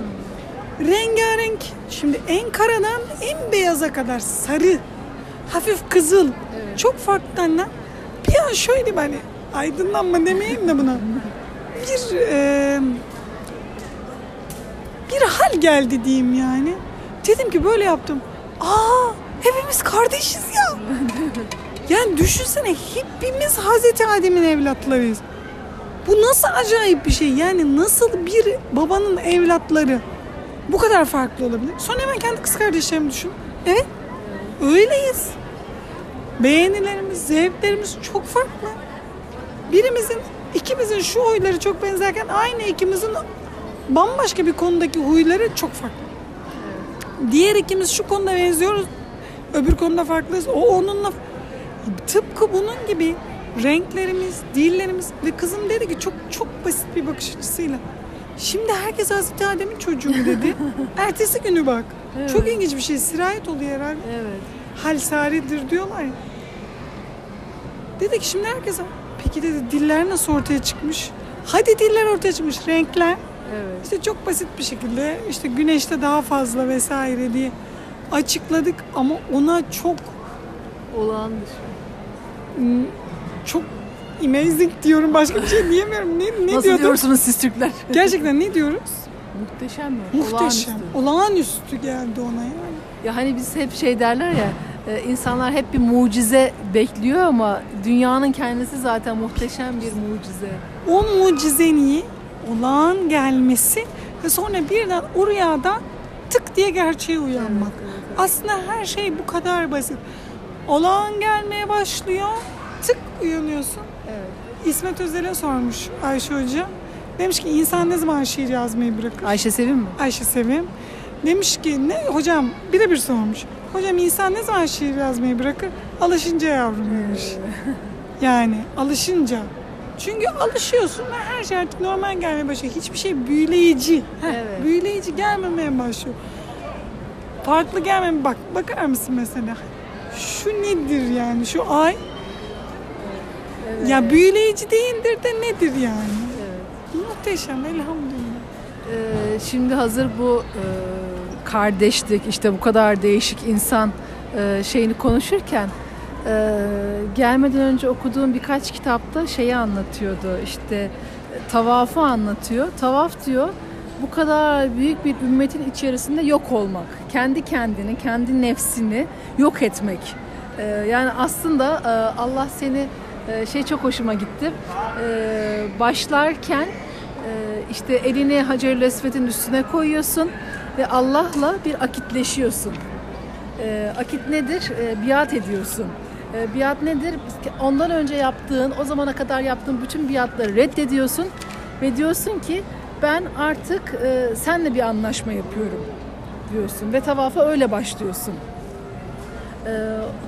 Rengarenk. Şimdi en karadan en beyaza kadar sarı. Hafif kızıl. Çok farklı anne. Bir an şöyle hani aydınlanma demeyeyim de buna. Bir e, bir hal geldi diyeyim yani. Dedim ki böyle yaptım. Aa hepimiz kardeşiz ya. Yani düşünsene hepimiz Hazreti Adem'in evlatlarıyız. Bu nasıl acayip bir şey. Yani nasıl bir babanın evlatları bu kadar farklı olabilir? Sonra hemen kendi kız kardeşlerimi düşün. Evet öyleyiz. Beğenilerimiz, zevklerimiz çok farklı. Birimizin, ikimizin şu huyları çok benzerken aynı ikimizin bambaşka bir konudaki huyları çok farklı. Diğer ikimiz şu konuda benziyoruz, öbür konuda farklıyız. O onunla tıpkı bunun gibi renklerimiz, dillerimiz ve kızım dedi ki çok çok basit bir bakış açısıyla. Şimdi herkes Hazreti Adem'in çocuğu dedi. Ertesi günü bak. Evet. Çok ilginç bir şey. Sirayet oluyor herhalde. Evet. Hal saridir diyorlar ya. Dedi ki şimdi herkes peki dedi diller nasıl ortaya çıkmış? Hadi diller ortaya çıkmış. Renkler. Evet. İşte çok basit bir şekilde işte güneşte daha fazla vesaire diye açıkladık ama ona çok Olağan dışı. m, çok amazing diyorum başka bir şey diyemiyorum. Ne, ne Nasıl diyorduk? diyorsunuz siz Türkler? Gerçekten ne diyoruz? Muhteşem mi? Muhteşem. Olağanüstü. Olağanüstü geldi ona yani. Ya hani biz hep şey derler ya e, insanlar hep bir mucize bekliyor ama dünyanın kendisi zaten muhteşem bir mucize. O mucizenin olağan gelmesi ve sonra birden o rüyada tık diye gerçeğe uyanmak. Aslında her şey bu kadar basit. Olağan gelmeye başlıyor, tık uyanıyorsun. Evet. İsmet Özel'e sormuş Ayşe Hoca. Demiş ki insan ne zaman şiir yazmayı bırakır? Ayşe Sevim mi? Ayşe Sevim. Demiş ki ne hocam birebir sormuş. Hocam insan ne zaman şiir yazmayı bırakır? Alışınca yavrum demiş. Yani alışınca. Çünkü alışıyorsun ve her şey artık normal gelmeye başlıyor. Hiçbir şey büyüleyici. Heh, Evet. Büyüleyici gelmemeye başlıyor. Farklı gelmemeye bak. Bakar mısın mesela? Şu nedir yani? Şu ay Evet. ya büyüleyici değildir de nedir yani? Evet. Muhteşem elhamdülillah. Ee, şimdi hazır bu e, kardeşlik işte bu kadar değişik insan e, şeyini konuşurken e, gelmeden önce okuduğum birkaç kitapta şeyi anlatıyordu işte e, tavafı anlatıyor. Tavaf diyor bu kadar büyük bir ümmetin içerisinde yok olmak. Kendi kendini, kendi nefsini yok etmek. E, yani aslında e, Allah seni şey çok hoşuma gitti. E, başlarken e, işte elini Hacer-ül Esved'in üstüne koyuyorsun ve Allah'la bir akitleşiyorsun. E, akit nedir? Biat ediyorsun. Biat nedir? Ondan önce yaptığın, o zamana kadar yaptığın bütün biatları reddediyorsun ve diyorsun ki ben artık e, senle bir anlaşma yapıyorum diyorsun ve tavafa öyle başlıyorsun. E,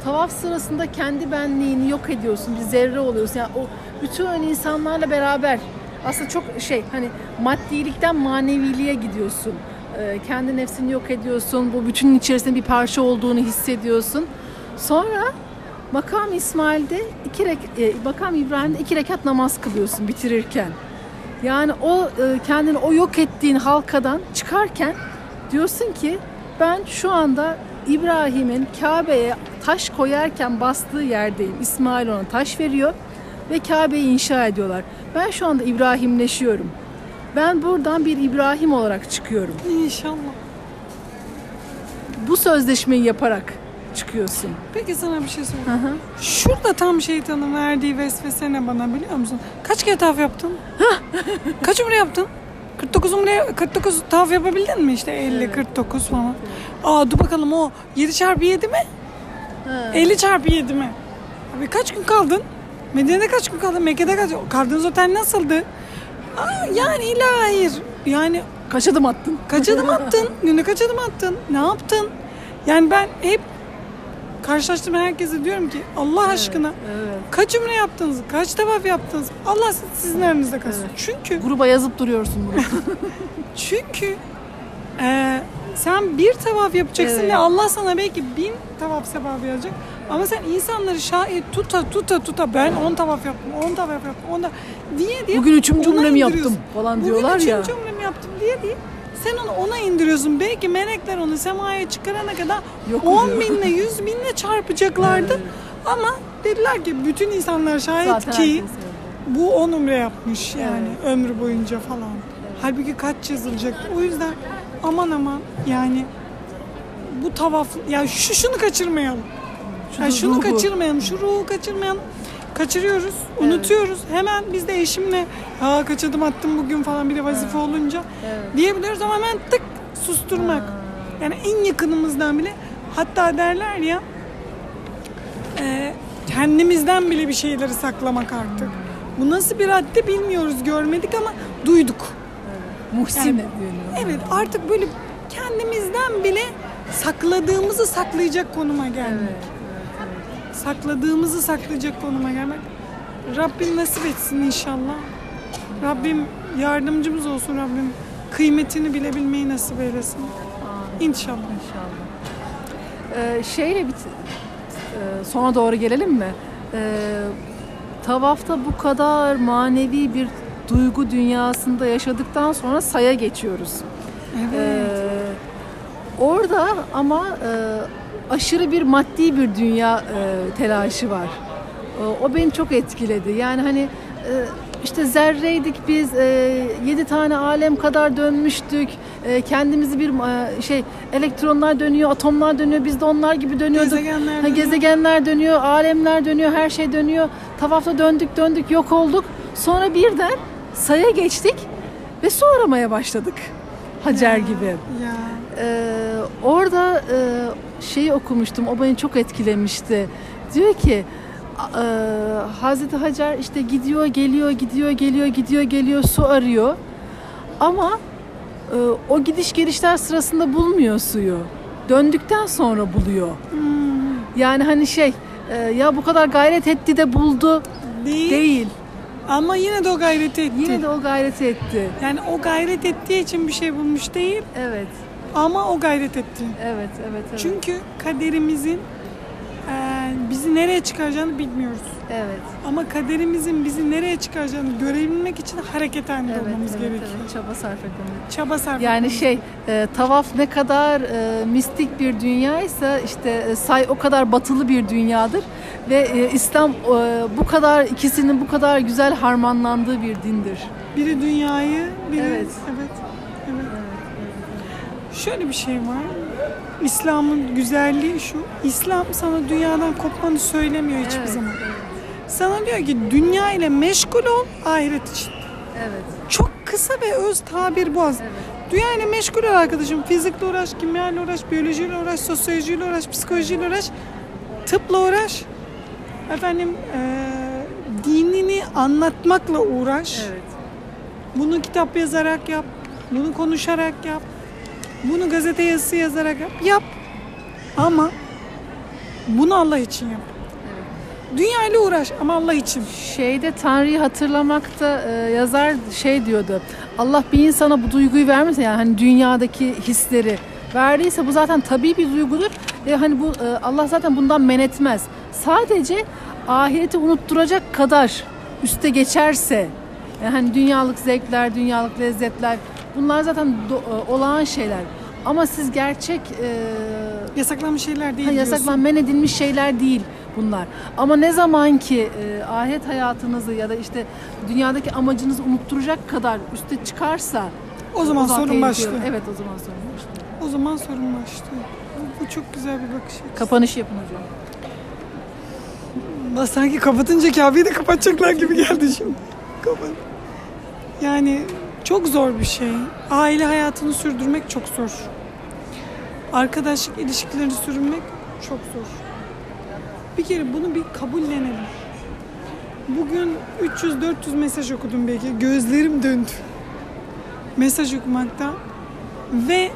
tavaf sırasında kendi benliğini yok ediyorsun, bir zerre oluyorsun. Yani o bütün insanlarla beraber aslında çok şey hani maddilikten maneviliğe gidiyorsun. E, kendi nefsini yok ediyorsun. Bu bütünün içerisinde bir parça olduğunu hissediyorsun. Sonra makam İsmail'de iki rek, e, makam İbrahim'de iki rekat namaz kılıyorsun bitirirken. Yani o e, kendini o yok ettiğin halkadan çıkarken Diyorsun ki ben şu anda İbrahim'in Kabe'ye taş koyarken bastığı yerdeyim. İsmail ona taş veriyor ve Kabe'yi inşa ediyorlar. Ben şu anda İbrahimleşiyorum. Ben buradan bir İbrahim olarak çıkıyorum. İnşallah. Bu sözleşmeyi yaparak çıkıyorsun. Peki sana bir şey sorayım. Hı hı. Şurada tam şeytanın verdiği vesvese ne bana biliyor musun? Kaç kere tavaf yaptın? Kaç umre yaptın? 49 umre, 49 tavaf yapabildin mi işte 50, 49 falan. Aa dur bakalım o 7 çarpı 7 mi? Ha. 50 çarpı 7 mi? Abi kaç gün kaldın? Medine'de kaç gün kaldın? Mekke'de kaç Kaldığınız otel nasıldı? Aa, yani illa hayır. Yani Kaç adım attın? kaç adım attın? Günde kaç adım attın? Ne yaptın? Yani ben hep karşılaştığım herkese diyorum ki Allah aşkına Evet. kaç umre yaptınız? Kaç tavaf yaptınız? Allah sizin aranızda kalsın. Evet. Çünkü Gruba yazıp duruyorsun bunu. çünkü sen bir tavaf yapacaksın Evet. ve Allah sana belki bin tavaf sevabı yazacak. Ama sen insanları şahit tuta tuta tuta ben 10 tavaf yaptım, 10 tavaf yaptım, 10 da diye diye Bugün üçüncü indiriyorsun. yaptım falan Bugün diyorlar ya. üçüncü umremi yaptım diye diye sen onu ona indiriyorsun. Belki melekler onu semaya çıkarana kadar Yok 10 oluyor. binle 100 binle çarpacaklardı. Ama dediler ki bütün insanlar şahit Zaten ki bu 10 umre yapmış yani ömrü boyunca falan. Halbuki kaç yazılacak. O yüzden aman aman yani bu tavaf ya şu şunu kaçırmayalım. Şunu Ya şunu ruhu. kaçırmayalım, şu ruhu kaçırmayalım. Kaçırıyoruz, unutuyoruz. Hemen biz de eşimle ha kaç adım attım bugün falan bir de vazife olunca Evet. diyebiliyoruz ama hemen tık susturmak. Yani en yakınımızdan bile hatta derler ya e, kendimizden bile bir şeyleri saklamak artık. Bu nasıl bir haddi bilmiyoruz, görmedik ama duyduk. Muhsin Yani- deniyor. Evet artık böyle kendimizden bile sakladığımızı saklayacak konuma gelmek. Evet, evet, Sakladığımızı saklayacak konuma gelmek. Rabbim nasip etsin inşallah. Rabbim yardımcımız olsun Rabbim. Kıymetini bilebilmeyi nasip eylesin. Amin. İnşallah. İnşallah. Ee, şeyle bit e, sona doğru gelelim mi? Ee, tavafta bu kadar manevi bir duygu dünyasında yaşadıktan sonra saya geçiyoruz. Ee, orada ama e, aşırı bir maddi bir dünya e, telaşı var. O, o beni çok etkiledi. Yani hani e, işte zerreydik biz, e, yedi tane alem kadar dönmüştük. E, kendimizi bir e, şey elektronlar dönüyor, atomlar dönüyor. Biz de onlar gibi dönüyorduk. Gezegenler Ha, dönüyor. gezegenler dönüyor, alemler dönüyor, her şey dönüyor. Tavafta döndük döndük yok olduk. Sonra birden saya geçtik ve su aramaya başladık. Hacer gibi. Ya. Ee, orada e, şeyi okumuştum. O beni çok etkilemişti. Diyor ki e, Hazreti Hacer işte gidiyor, geliyor, gidiyor, geliyor, gidiyor, geliyor, su arıyor. Ama e, o gidiş gelişler sırasında bulmuyor suyu. Döndükten sonra buluyor. Hmm. Yani hani şey e, ya bu kadar gayret etti de buldu Değil. değil. Ama yine de o gayreti etti. Yine de o gayreti etti. Yani o gayret ettiği için bir şey bulmuş değil Evet, ama o gayret etti. evet, evet, evet. Çünkü kaderimizin e, bizi nereye çıkaracağını bilmiyoruz. Evet. Ama kaderimizin bizi nereye çıkaracağını görebilmek için hareket halinde Evet, olmamız evet, gerekiyor. evet, çaba sarf edilmeli. Çaba sarf Yani etmemiz şey e, tavaf ne kadar e, mistik bir dünyaysa işte e, say o kadar batılı bir dünyadır ve e, İslam e, bu kadar ikisinin bu kadar güzel harmanlandığı bir dindir. Biri dünyayı, biri... Evet. Evet. evet. Şöyle bir şey var. İslam'ın güzelliği şu. İslam sana dünyadan kopmanı söylemiyor hiçbir Evet, zaman. Sana diyor ki dünya ile meşgul ol ahiret için. Evet. Çok kısa ve öz tabir bu az. Evet. Dünya ile meşgul ol arkadaşım. Fizikle uğraş, kimyayla uğraş, biyolojiyle uğraş, sosyolojiyle uğraş, psikolojiyle uğraş, tıpla uğraş. Efendim eee, dinini anlatmakla uğraş. Evet. Bunu kitap yazarak yap. Bunu konuşarak yap. Bunu gazete yazısı yazarak yap. Yap. Ama bunu Allah için yap. Dünya ile uğraş ama Allah için. Şeyde Tanrı'yı hatırlamakta e, yazar şey diyordu. Allah bir insana bu duyguyu vermişse yani hani dünyadaki hisleri verdiyse bu zaten tabii bir duygudur ve hani bu e, Allah zaten bundan men etmez. Sadece ahireti unutturacak kadar üste geçerse yani hani dünyalık zevkler, dünyalık lezzetler bunlar zaten do- e, olağan şeyler. Ama siz gerçek e, Yasaklanmış şeyler değil ha, diyorsun. yasaklan men edilmiş şeyler değil bunlar. Ama ne zaman ki e, ahiret hayatınızı ya da işte dünyadaki amacınızı unutturacak kadar üste çıkarsa O zaman sorun başlıyor. Evet o zaman sorun başlıyor. O zaman sorun başlıyor. Bu, bu çok güzel bir bakış açısı. Kapanış yapın hocam. Sanki kapatınca Kabe'yi de kapatacaklar gibi geldi şimdi. Kapat. Yani çok zor bir şey. Aile hayatını sürdürmek çok zor. Arkadaşlık ilişkilerini sürdürmek çok zor. Bir kere bunu bir kabullenelim. Bugün 300-400 mesaj okudum belki. Gözlerim döndü. Mesaj okumaktan. Ve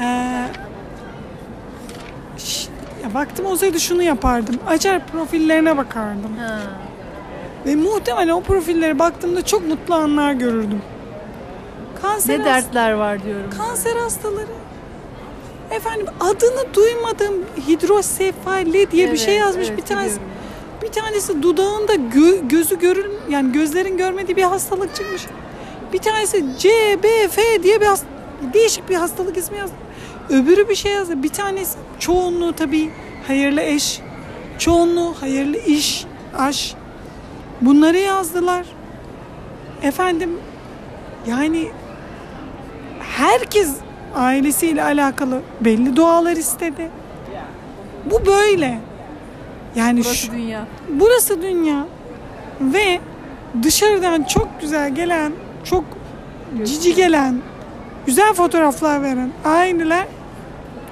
eee ş- ya vaktim olsaydı şunu yapardım. Açar profillerine bakardım. Ha. Ve muhtemelen o profillere baktığımda çok mutlu anlar görürdüm. Kanser, Ne dertler var diyorum. kanser hastaları. Efendim adını duymadığım hidrosefali diye bir şey Evet, yazmış evet, bir tanesi. biliyorum. Bir tanesi dudağında gö- gözü görün yani gözlerin görmediği bir hastalık çıkmış. Bir tanesi CBF diye bir hast- değişik bir hastalık ismi yazdı. Öbürü bir şey yazdı. Bir tanesi çoğunluğu tabii hayırlı eş, çoğunluğu hayırlı iş, aş. Bunları yazdılar. Efendim yani herkes ailesiyle alakalı belli dualar istedi. Bu böyle. Yani Burası şu, dünya. burası dünya ve dışarıdan çok güzel gelen, çok cici gelen, güzel fotoğraflar veren aileler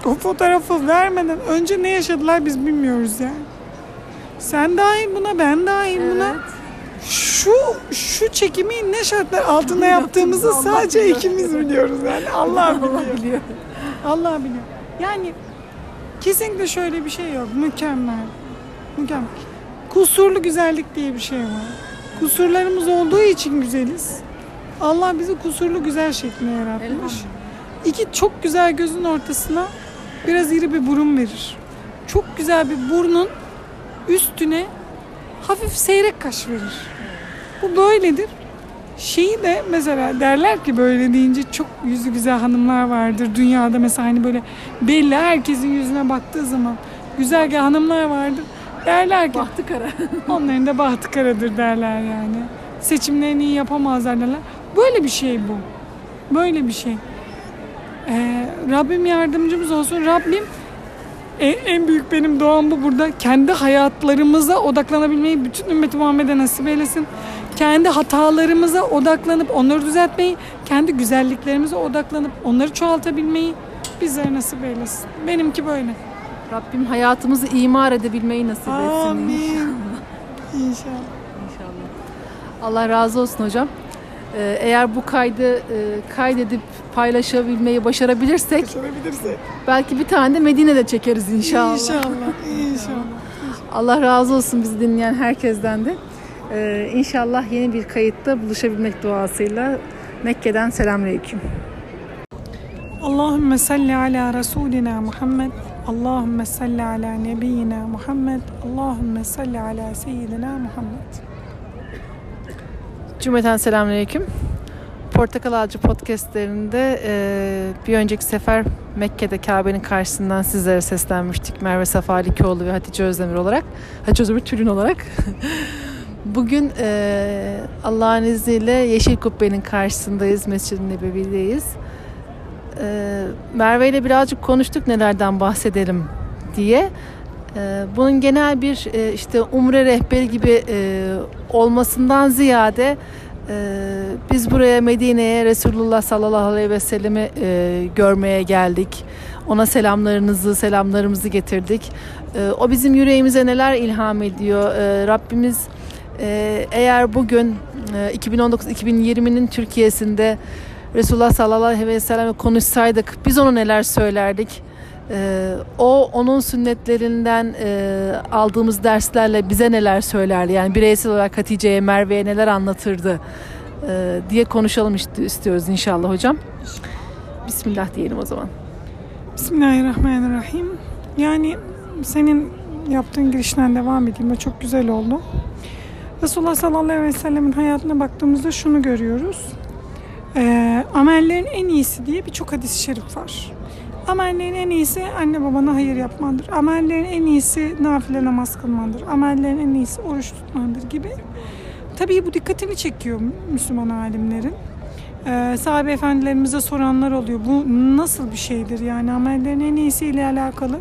o fotoğrafı vermeden önce ne yaşadılar biz bilmiyoruz yani. Sen dahil buna, ben dahil buna. Şu şu çekimi ne şartlar altında yaptığımızı sadece biliyor. ikimiz biliyoruz yani. Allah biliyor. Allah biliyor. Yani kesinlikle şöyle bir şey yok. Mükemmel. Mükemmel. Kusurlu güzellik diye bir şey var. Kusurlarımız olduğu için güzeliz. Allah bizi kusurlu güzel şekline yaratmış. İki çok güzel gözün ortasına biraz iri bir burun verir. Çok güzel bir burnun üstüne hafif seyrek kaş verir. Bu böyledir. Şeyi de mesela derler ki böyle deyince çok yüzü güzel hanımlar vardır. Dünyada mesela hani böyle belli herkesin yüzüne baktığı zaman güzel hanımlar vardır. Derler ki Bahtı kara. onların da bahtı karadır derler yani. Seçimlerini iyi yapamazlar derler. Böyle bir şey bu. Böyle bir şey. Ee, Rabbim yardımcımız olsun. Rabbim en, en büyük benim doğam bu burada. Kendi hayatlarımıza odaklanabilmeyi bütün ümmeti Muhammed'e nasip eylesin. Kendi hatalarımıza odaklanıp onları düzeltmeyi, kendi güzelliklerimize odaklanıp onları çoğaltabilmeyi bizlere nasip eylesin. Benimki böyle. Rabbim hayatımızı imar edebilmeyi nasip etsin. Amin. inşallah. İnşallah. İnşallah. Allah razı olsun hocam. Ee, eğer bu kaydı e, kaydedip paylaşabilmeyi başarabilirsek Başarabilirsek. belki bir tane de Medine'de çekeriz inşallah. İnşallah. İnşallah. Allah razı olsun bizi dinleyen herkesten de. Ee, inşallah yeni bir kayıtta buluşabilmek duasıyla Mekke'den selamünaleyküm. Allahümme salli ala Resulina Muhammed. Allahümme salli ala nebiyyina Muhammed. Allahümme salli ala seyyidina Muhammed. Cümleten selamünaleyküm. Portakal Ağacı podcastlerinde e, bir önceki sefer Mekke'de Kabe'nin karşısından sizlere seslenmiştik. Merve Safa Likoğlu ve Hatice Özdemir olarak. Hatice Özdemir Tülün olarak. Bugün e, Allah'ın izniyle Yeşil Kubbe'nin karşısındayız. Mescid-i Nebevi'deyiz. E, Merve ile birazcık konuştuk nelerden bahsedelim diye. E, bunun genel bir e, işte umre rehberi gibi e, olmasından ziyade e, biz buraya Medine'ye Resulullah sallallahu aleyhi ve sellemi görmeye geldik. Ona selamlarınızı, selamlarımızı getirdik. O bizim yüreğimize neler ilham ediyor. Rabbimiz eğer bugün e, 2019-2020'nin Türkiye'sinde Resulullah sallallahu aleyhi ve sellem'e konuşsaydık biz ona neler söylerdik? Ee, o onun sünnetlerinden e, aldığımız derslerle bize neler söylerdi? Yani bireysel olarak Hatice'ye, Merve'ye neler anlatırdı e, diye konuşalım ist- istiyoruz inşallah hocam. Bismillah diyelim o zaman. Bismillahirrahmanirrahim. Yani senin yaptığın girişten devam edeyim. O çok güzel oldu. Resulullah sallallahu aleyhi ve sellemin hayatına baktığımızda şunu görüyoruz. Ee, amellerin en iyisi diye birçok hadis-i şerif var. Amellerin en iyisi anne babana hayır yapmandır. Amellerin en iyisi nafile namaz kılmandır. Amellerin en iyisi oruç tutmandır gibi. Tabii bu dikkatini çekiyor Müslüman alimlerin. Ee, sahabe efendilerimize soranlar oluyor. Bu nasıl bir şeydir yani amellerin en iyisiyle alakalı.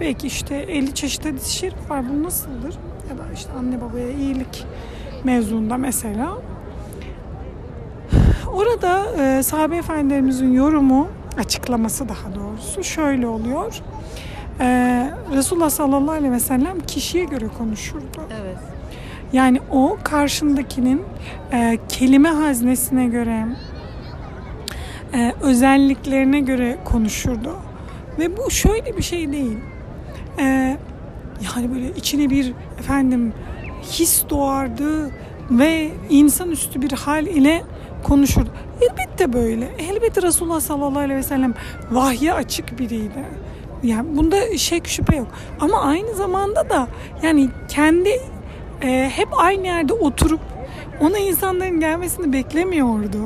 Belki işte 50 çeşit hadis-i var. Bu nasıldır? Ya da işte anne babaya iyilik mevzuunda mesela. Orada e, sahabe efendilerimizin yorumu, açıklaması daha doğrusu şöyle oluyor. E, Resulullah sallallahu aleyhi ve sellem kişiye göre konuşurdu. Evet. Yani o karşındakinin e, kelime haznesine göre, e, özelliklerine göre konuşurdu. Ve bu şöyle bir şey değil. E, yani böyle içine bir efendim his doğardı ve insanüstü bir hal ile konuşurdu. Elbette böyle. Elbette Resulullah sallallahu aleyhi ve sellem vahye açık biriydi. Yani bunda şek şüphe yok. Ama aynı zamanda da yani kendi e, hep aynı yerde oturup ona insanların gelmesini beklemiyordu.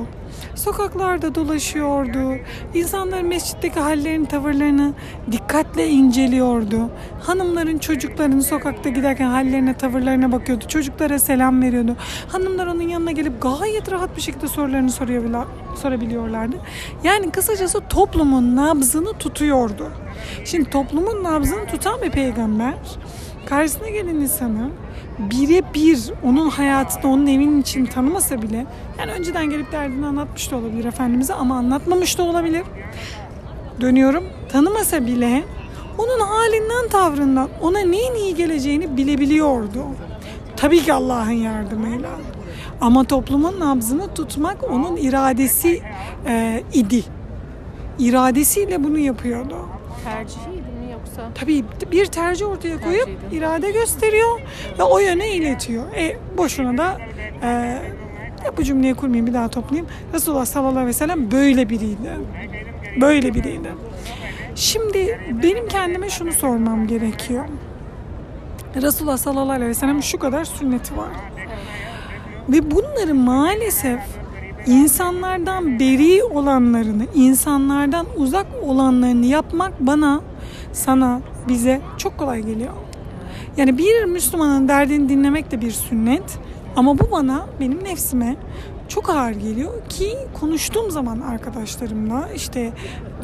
Sokaklarda dolaşıyordu. İnsanların mescitteki hallerini, tavırlarını dikkatle inceliyordu. Hanımların, çocukların sokakta giderken hallerine, tavırlarına bakıyordu. Çocuklara selam veriyordu. Hanımlar onun yanına gelip gayet rahat bir şekilde sorularını sorabiliyorlardı. Yani kısacası toplumun nabzını tutuyordu. Şimdi toplumun nabzını tutan bir peygamber karşısına gelen insanı birebir onun hayatını onun evinin için tanımasa bile yani önceden gelip derdini anlatmış da olabilir Efendimiz'e ama anlatmamış da olabilir. Dönüyorum tanımasa bile onun halinden tavrından ona neyin iyi geleceğini bilebiliyordu. Tabii ki Allah'ın yardımıyla. Ama toplumun nabzını tutmak onun iradesi e, idi. İradesiyle bunu yapıyordu. Tercihiydi mi yoksa? Tabii bir tercih ortaya koyup Tercihiydi. irade gösteriyor ve o yöne iletiyor. E boşuna da e, ya bu cümleyi kurmayayım bir daha toplayayım. Resulullah sallallahu aleyhi ve sellem böyle biriydi. Böyle biriydi. Şimdi benim kendime şunu sormam gerekiyor. Resulullah sallallahu aleyhi ve sellem şu kadar sünneti var. Ve bunları maalesef insanlardan beri olanlarını, insanlardan uzak olanlarını yapmak bana, sana, bize çok kolay geliyor. Yani bir Müslümanın derdini dinlemek de bir sünnet. Ama bu bana, benim nefsime çok ağır geliyor ki konuştuğum zaman arkadaşlarımla işte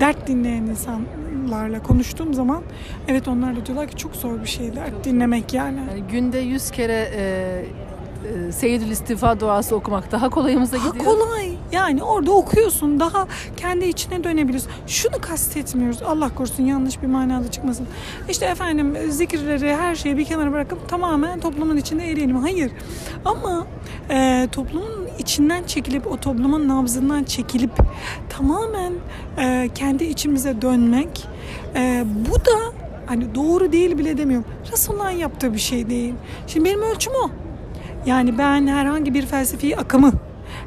dert dinleyen insanlarla konuştuğum zaman evet onlar da diyorlar ki çok zor bir şey dert dinlemek yani. Yani günde yüz kere e, e, Seyyidül İstiğfar duası okumak daha kolayımıza gidiyor. kolay. Yani orada okuyorsun. Daha kendi içine dönebilirsin. Şunu kastetmiyoruz. Allah korusun yanlış bir manada çıkmasın. İşte efendim zikirleri her şeyi bir kenara bırakıp tamamen toplumun içinde eriyelim. Hayır. Ama e, toplumun içinden çekilip o toplumun nabzından çekilip tamamen e, kendi içimize dönmek e, bu da hani doğru değil bile demiyorum. Resulullah'ın yaptığı bir şey değil. Şimdi benim ölçüm o. Yani ben herhangi bir felsefi akımı,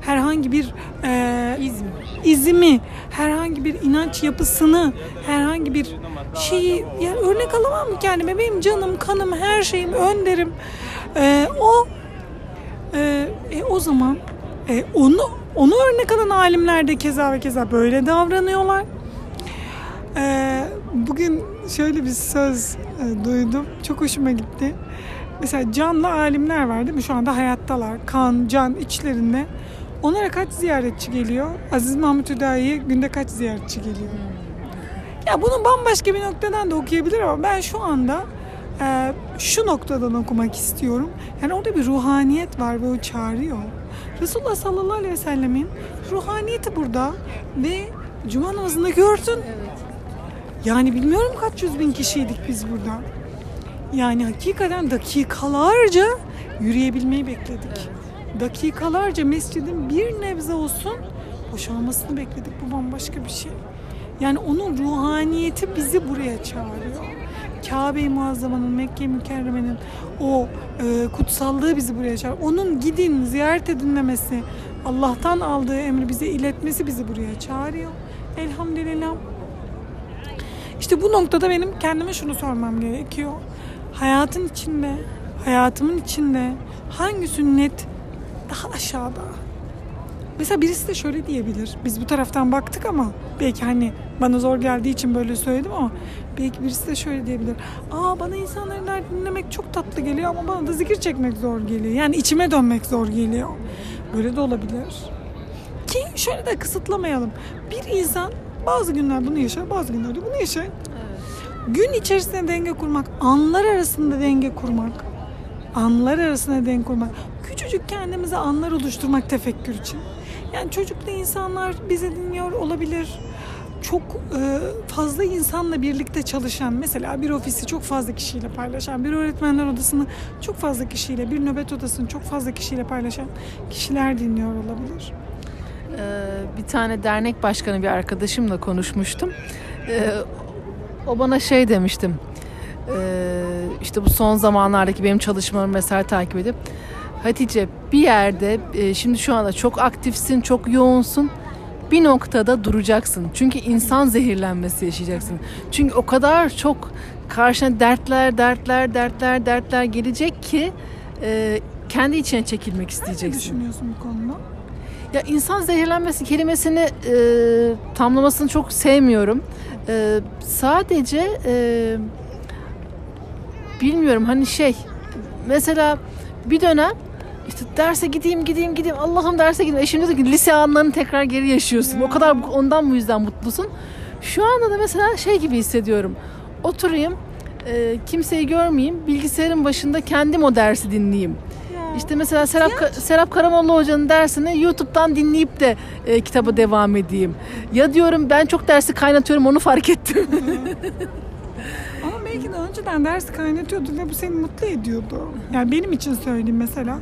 herhangi bir e, İzm. izimi, herhangi bir inanç yapısını, herhangi bir şeyi yani örnek alamam mı kendime? Benim canım, kanım, her şeyim, önderim. E, o e, e, o zaman e, onu onu örnek alan alimler de keza ve keza böyle davranıyorlar. E, bugün şöyle bir söz e, duydum. Çok hoşuma gitti. Mesela canlı alimler var değil mi? Şu anda hayattalar. Kan, can içlerinde. Onlara kaç ziyaretçi geliyor? Aziz Mahmut Hüdayi'ye günde kaç ziyaretçi geliyor? Ya bunu bambaşka bir noktadan da okuyabilir ama ben şu anda e, şu noktadan okumak istiyorum. Yani orada bir ruhaniyet var ve o çağırıyor. Resulullah sallallahu aleyhi ve sellemin ruhaniyeti burada ve cuma namazında gördün. Evet. Yani bilmiyorum kaç yüz bin kişiydik biz burada. Yani hakikaten dakikalarca yürüyebilmeyi bekledik. Dakikalarca mescidin bir nebze olsun boşalmasını bekledik. Bu bambaşka bir şey. Yani onun ruhaniyeti bizi buraya çağırıyor. Kabe-i Muazzama'nın, Mekke Mükerreme'nin o e, kutsallığı bizi buraya çağırıyor. Onun gidin, ziyaret edin demesi, Allah'tan aldığı emri bize iletmesi bizi buraya çağırıyor. Elhamdülillah. İşte bu noktada benim kendime şunu sormam gerekiyor. Hayatın içinde, hayatımın içinde hangi sünnet daha aşağıda? Mesela birisi de şöyle diyebilir. Biz bu taraftan baktık ama belki hani bana zor geldiği için böyle söyledim ama belki birisi de şöyle diyebilir. Aa bana insanların derdini dinlemek çok tatlı geliyor ama bana da zikir çekmek zor geliyor. Yani içime dönmek zor geliyor. Böyle de olabilir. Ki şöyle de kısıtlamayalım. Bir insan bazı günler bunu yaşar, bazı günlerde bunu yaşar. Gün içerisinde denge kurmak, anlar arasında denge kurmak, anlar arasında denge kurmak, küçücük kendimize anlar oluşturmak tefekkür için. Yani çocuklu insanlar bizi dinliyor olabilir. Çok e, fazla insanla birlikte çalışan, mesela bir ofisi çok fazla kişiyle paylaşan, bir öğretmenler odasını çok fazla kişiyle, bir nöbet odasını çok fazla kişiyle paylaşan kişiler dinliyor olabilir. Ee, bir tane dernek başkanı bir arkadaşımla konuşmuştum. Ee, o bana şey demiştim. Ee, işte bu son zamanlardaki benim çalışmalarımı vesaire takip edip Hatice bir yerde e, şimdi şu anda çok aktifsin, çok yoğunsun. Bir noktada duracaksın. Çünkü insan zehirlenmesi yaşayacaksın. Çünkü o kadar çok karşına dertler, dertler, dertler, dertler gelecek ki e, kendi içine çekilmek Ne isteyeceksin. düşünüyorsun bu konuda? Ya insan zehirlenmesi kelimesini e, tamlamasını çok sevmiyorum. E, sadece e, bilmiyorum hani şey mesela bir dönem işte derse gideyim gideyim gideyim Allah'ım derse gideyim. Eşim diyor ki lise anlarını tekrar geri yaşıyorsun. O kadar ondan bu yüzden mutlusun. Şu anda da mesela şey gibi hissediyorum. Oturayım e, kimseyi görmeyeyim bilgisayarın başında kendim o dersi dinleyeyim. İşte mesela Serap, Serap Karamollaoğlu Hoca'nın dersini YouTube'dan dinleyip de e, kitaba devam edeyim. Ya diyorum ben çok dersi kaynatıyorum onu fark ettim. Önceden ders kaynatıyordun ve bu seni mutlu ediyordu. Yani benim için söyleyeyim mesela.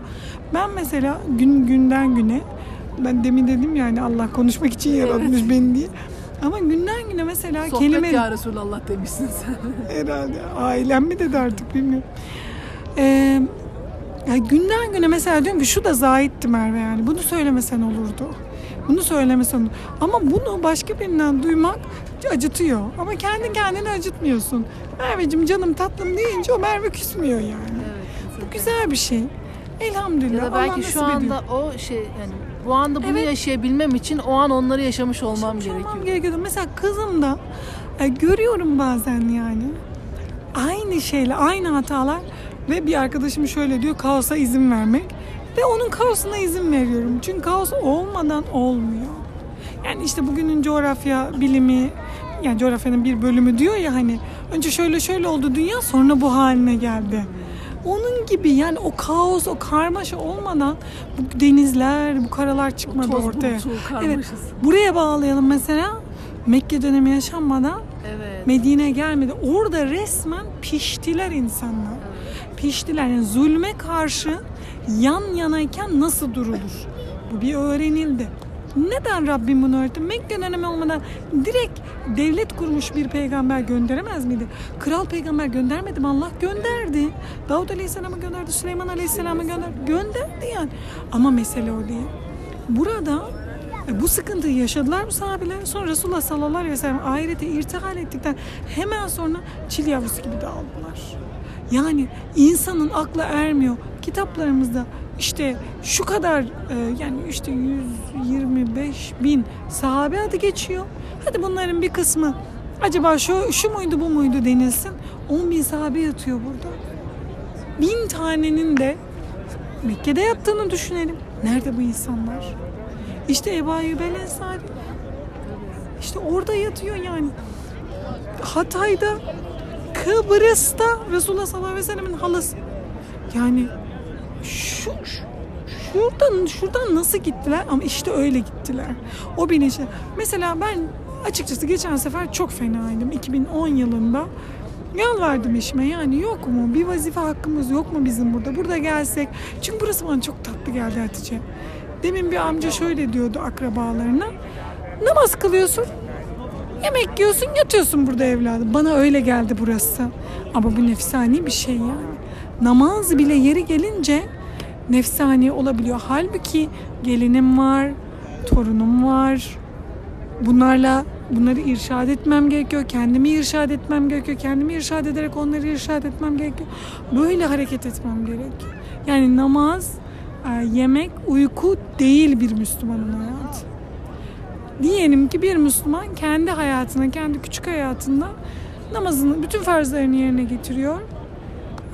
Ben mesela gün günden güne ben demin dedim yani Allah konuşmak için yaratmış beni diye. Ama günden güne mesela Sohbet kelime ya Resulallah demişsin sen. herhalde ailem mi dedi artık bilmiyorum. Ee, ya günden güne mesela diyorum ki şu da zayitti Merve yani. Bunu söylemesen olurdu. Bunu söylemesen olurdu. Ama bunu başka birinden duymak acıtıyor. Ama kendi kendini acıtmıyorsun. Merveciğim canım tatlım deyince o Merve küsmüyor yani. Evet. Bu güzel bir şey. Elhamdülillah. Ya da belki şu anda ediyor. o şey yani bu anda bunu Evet. yaşayabilmem için o an onları yaşamış olmam Yaşamış olmam gerekiyor. gerekiyordu. Mesela kızım da e, görüyorum bazen yani. Aynı şeyle aynı hatalar ve bir arkadaşım şöyle diyor kaosa izin vermek. Ve onun kaosuna izin veriyorum. Çünkü kaos olmadan olmuyor. Yani işte bugünün coğrafya bilimi yani coğrafyanın bir bölümü diyor ya hani önce şöyle şöyle oldu dünya sonra bu haline geldi. Onun gibi yani o kaos, o karmaşa olmadan bu denizler, bu karalar çıkmadı Toz ortaya. bulutu, Evet. Buraya bağlayalım mesela. Mekke dönemi yaşanmadan Evet. Medine gelmedi. Orada resmen piştiler insanlar. Piştiler. Yani zulme karşı yan yanayken nasıl durulur? Bu bir öğrenildi. Neden Rabbim bunu öğretti? Mekke dönemi olmadan direkt devlet kurmuş bir peygamber gönderemez miydi? Kral peygamber göndermedi mi? Allah gönderdi. Davud Aleyhisselam'ı gönderdi. Süleyman Aleyhisselam'ı gönderdi. Gönderdi yani. Ama mesele o değil. Burada e, bu sıkıntıyı yaşadılar bu sahabeler. Sonra Resulullah sallallahu aleyhi ve sellem ahirete irtihal ettikten hemen sonra çil yavrusu gibi dağıldılar. Yani insanın aklı ermiyor. Kitaplarımızda işte şu kadar e, yani işte 125 bin sahabe adı geçiyor. Hadi bunların bir kısmı acaba şu, şu muydu bu muydu denilsin. 10 bin sahabe yatıyor burada. Bin tanenin de Mekke'de yattığını düşünelim. Nerede bu insanlar? İşte Ebu Ayyub Ensari. İşte orada yatıyor yani. Hatay'da, Kıbrıs'ta Resulullah sallallahu aleyhi ve sellemin halası. Yani şu, şu- şuradan şuradan nasıl gittiler? Ama işte öyle gittiler. O bilinçle. Mesela ben açıkçası geçen sefer çok fenaydım. 2010 yılında yalvardım eşime. Yani yok mu? Bir vazife hakkımız yok mu bizim burada? Burada gelsek. Çünkü burası bana çok tatlı geldi Hatice. Demin bir amca şöyle diyordu akrabalarına. Namaz kılıyorsun yemek yiyorsun yatıyorsun burada evladım. Bana öyle geldi burası. Ama bu nefsani bir şey yani. Namaz bile yeri gelince nefsani olabiliyor halbuki gelinim var torunum var bunlarla bunları irşad etmem gerekiyor. Kendimi irşad etmem gerekiyor. Kendimi irşad ederek onları irşad etmem gerekiyor. Böyle hareket etmem gerekiyor. Yani namaz e, yemek, uyku değil bir Müslümanın hayatı. Diyelim ki bir Müslüman kendi hayatına, kendi küçük hayatında namazını, bütün farzlarını yerine getiriyor.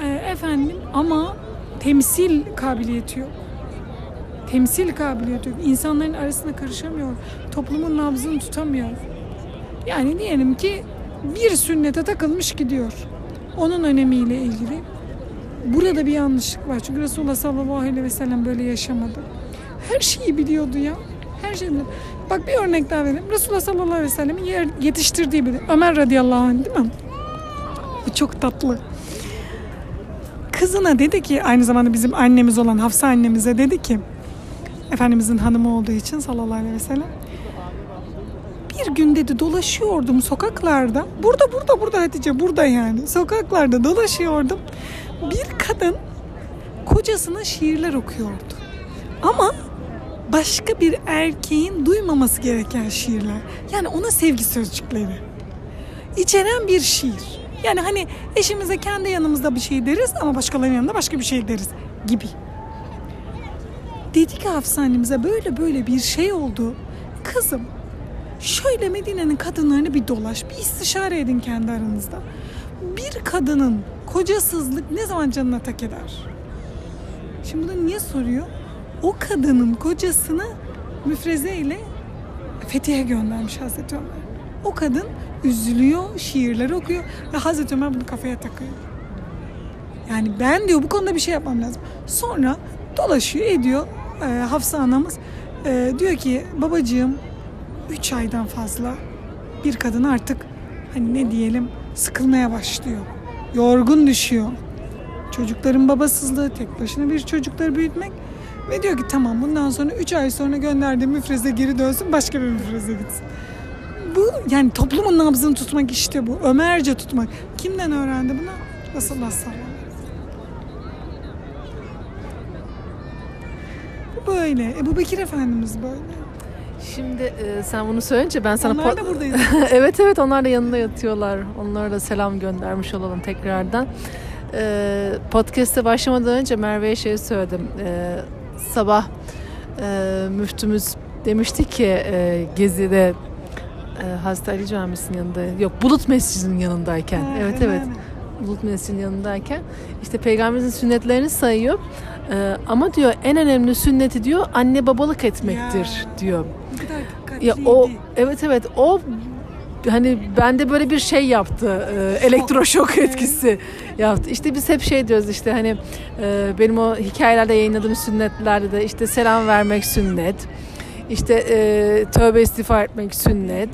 E, efendim ama temsil kabiliyeti yok. Temsil kabiliyeti yok. İnsanların arasında karışamıyor. Toplumun nabzını tutamıyor. Yani diyelim ki bir sünnete takılmış gidiyor. Onun önemiyle ilgili. Burada bir yanlışlık var. Çünkü Resulullah sallallahu aleyhi ve sellem böyle yaşamadı. Her şeyi biliyordu ya. Her şeyi. Bak bir örnek daha vereyim. Resulullah sallallahu aleyhi ve sellem'in yetiştirdiği biri. Ömer radıyallahu anh değil mi? Bu çok tatlı. Kızına dedi ki aynı zamanda bizim annemiz olan Hafsa annemize dedi ki Efendimizin hanımı olduğu için sallallahu aleyhi ve sellem bir gün dedi dolaşıyordum sokaklarda. Burada burada burada Hatice burada yani. Sokaklarda dolaşıyordum. Bir kadın kocasına şiirler okuyordu. Ama başka bir erkeğin duymaması gereken şiirler. Yani ona sevgi sözcükleri. İçeren bir şiir. Yani hani eşimize kendi yanımızda bir şey deriz ama başkalarının yanında başka bir şey deriz gibi. Dedi ki annemize böyle böyle bir şey oldu. Kızım şöyle Medine'nin kadınlarını bir dolaş, bir istişare edin kendi aranızda. Bir kadının kocasızlık ne zaman canına tak eder? Şimdi bunu niye soruyor? O kadının kocasını müfreze ile Fethiye göndermiş Hazreti Ömer. O kadın üzülüyor, şiirler okuyor ve Hazreti Ömer bunu kafaya takıyor. Yani ben diyor bu konuda bir şey yapmam lazım. Sonra dolaşıyor ediyor e, Hafsa anamız. E, diyor ki babacığım 3 aydan fazla bir kadın artık hani ne diyelim sıkılmaya başlıyor. Yorgun düşüyor. Çocukların babasızlığı, tek başına bir çocukları büyütmek ve diyor ki tamam bundan sonra 3 ay sonra gönderdiğim müfreze geri dönsün başka bir müfreze gitsin. Bu yani toplumun nabzını tutmak işte bu. Ömerce tutmak. Kimden öğrendi bunu? Resulullah sallallahu aleyhi. Bu böyle. Ebu Bekir Efendimiz böyle. Şimdi e, sen bunu söyleyince ben sana... Onlar da buradayız. evet evet onlar da yanında yatıyorlar. Onlara da selam göndermiş olalım tekrardan. Ee, podcast'e başlamadan önce Merve'ye şey söyledim. Ee, sabah e, müftümüz demişti ki e, Gezi'de e, Hazreti Ali Camisi'nin yanında yok Bulut Mescidi'nin yanındayken Ha, evet evet Bulut Mescidi'nin yanındayken işte peygamberimizin sünnetlerini sayıyor. Ee, ama diyor en önemli sünneti diyor anne babalık etmektir Ya. diyor. Ya o evet evet o hani bende böyle bir şey yaptı. e, elektroşok etkisi yaptı. İşte biz hep şey diyoruz işte hani e, benim o hikayelerde yayınladığım sünnetlerde de işte selam vermek sünnet. İşte e, tövbe istiğfar etmek sünnet.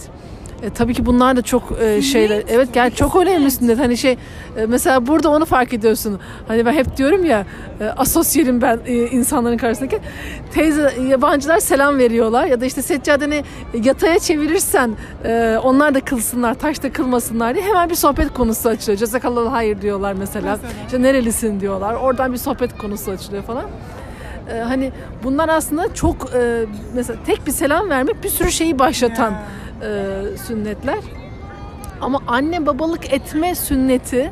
E, tabii ki bunlar da çok e, şeyler. Evet gel çok önemli sünnet. Hani şey e, mesela burada onu fark ediyorsun. Hani ben hep diyorum ya e, asosyalim ben e, insanların karşısındaki. Teyze yabancılar selam veriyorlar ya da işte seccadeni yataya çevirirsen e, onlar da kılsınlar, taşta kılmasınlar diye hemen bir sohbet konusu açılıyor. Cezakallahu hayır diyorlar mesela. Mesela. İşte nerelisin diyorlar. Oradan bir sohbet konusu açılıyor falan. E, hani bunlar aslında çok e, mesela tek bir selam vermek bir sürü şeyi başlatan e, sünnetler. Ama anne babalık etme sünneti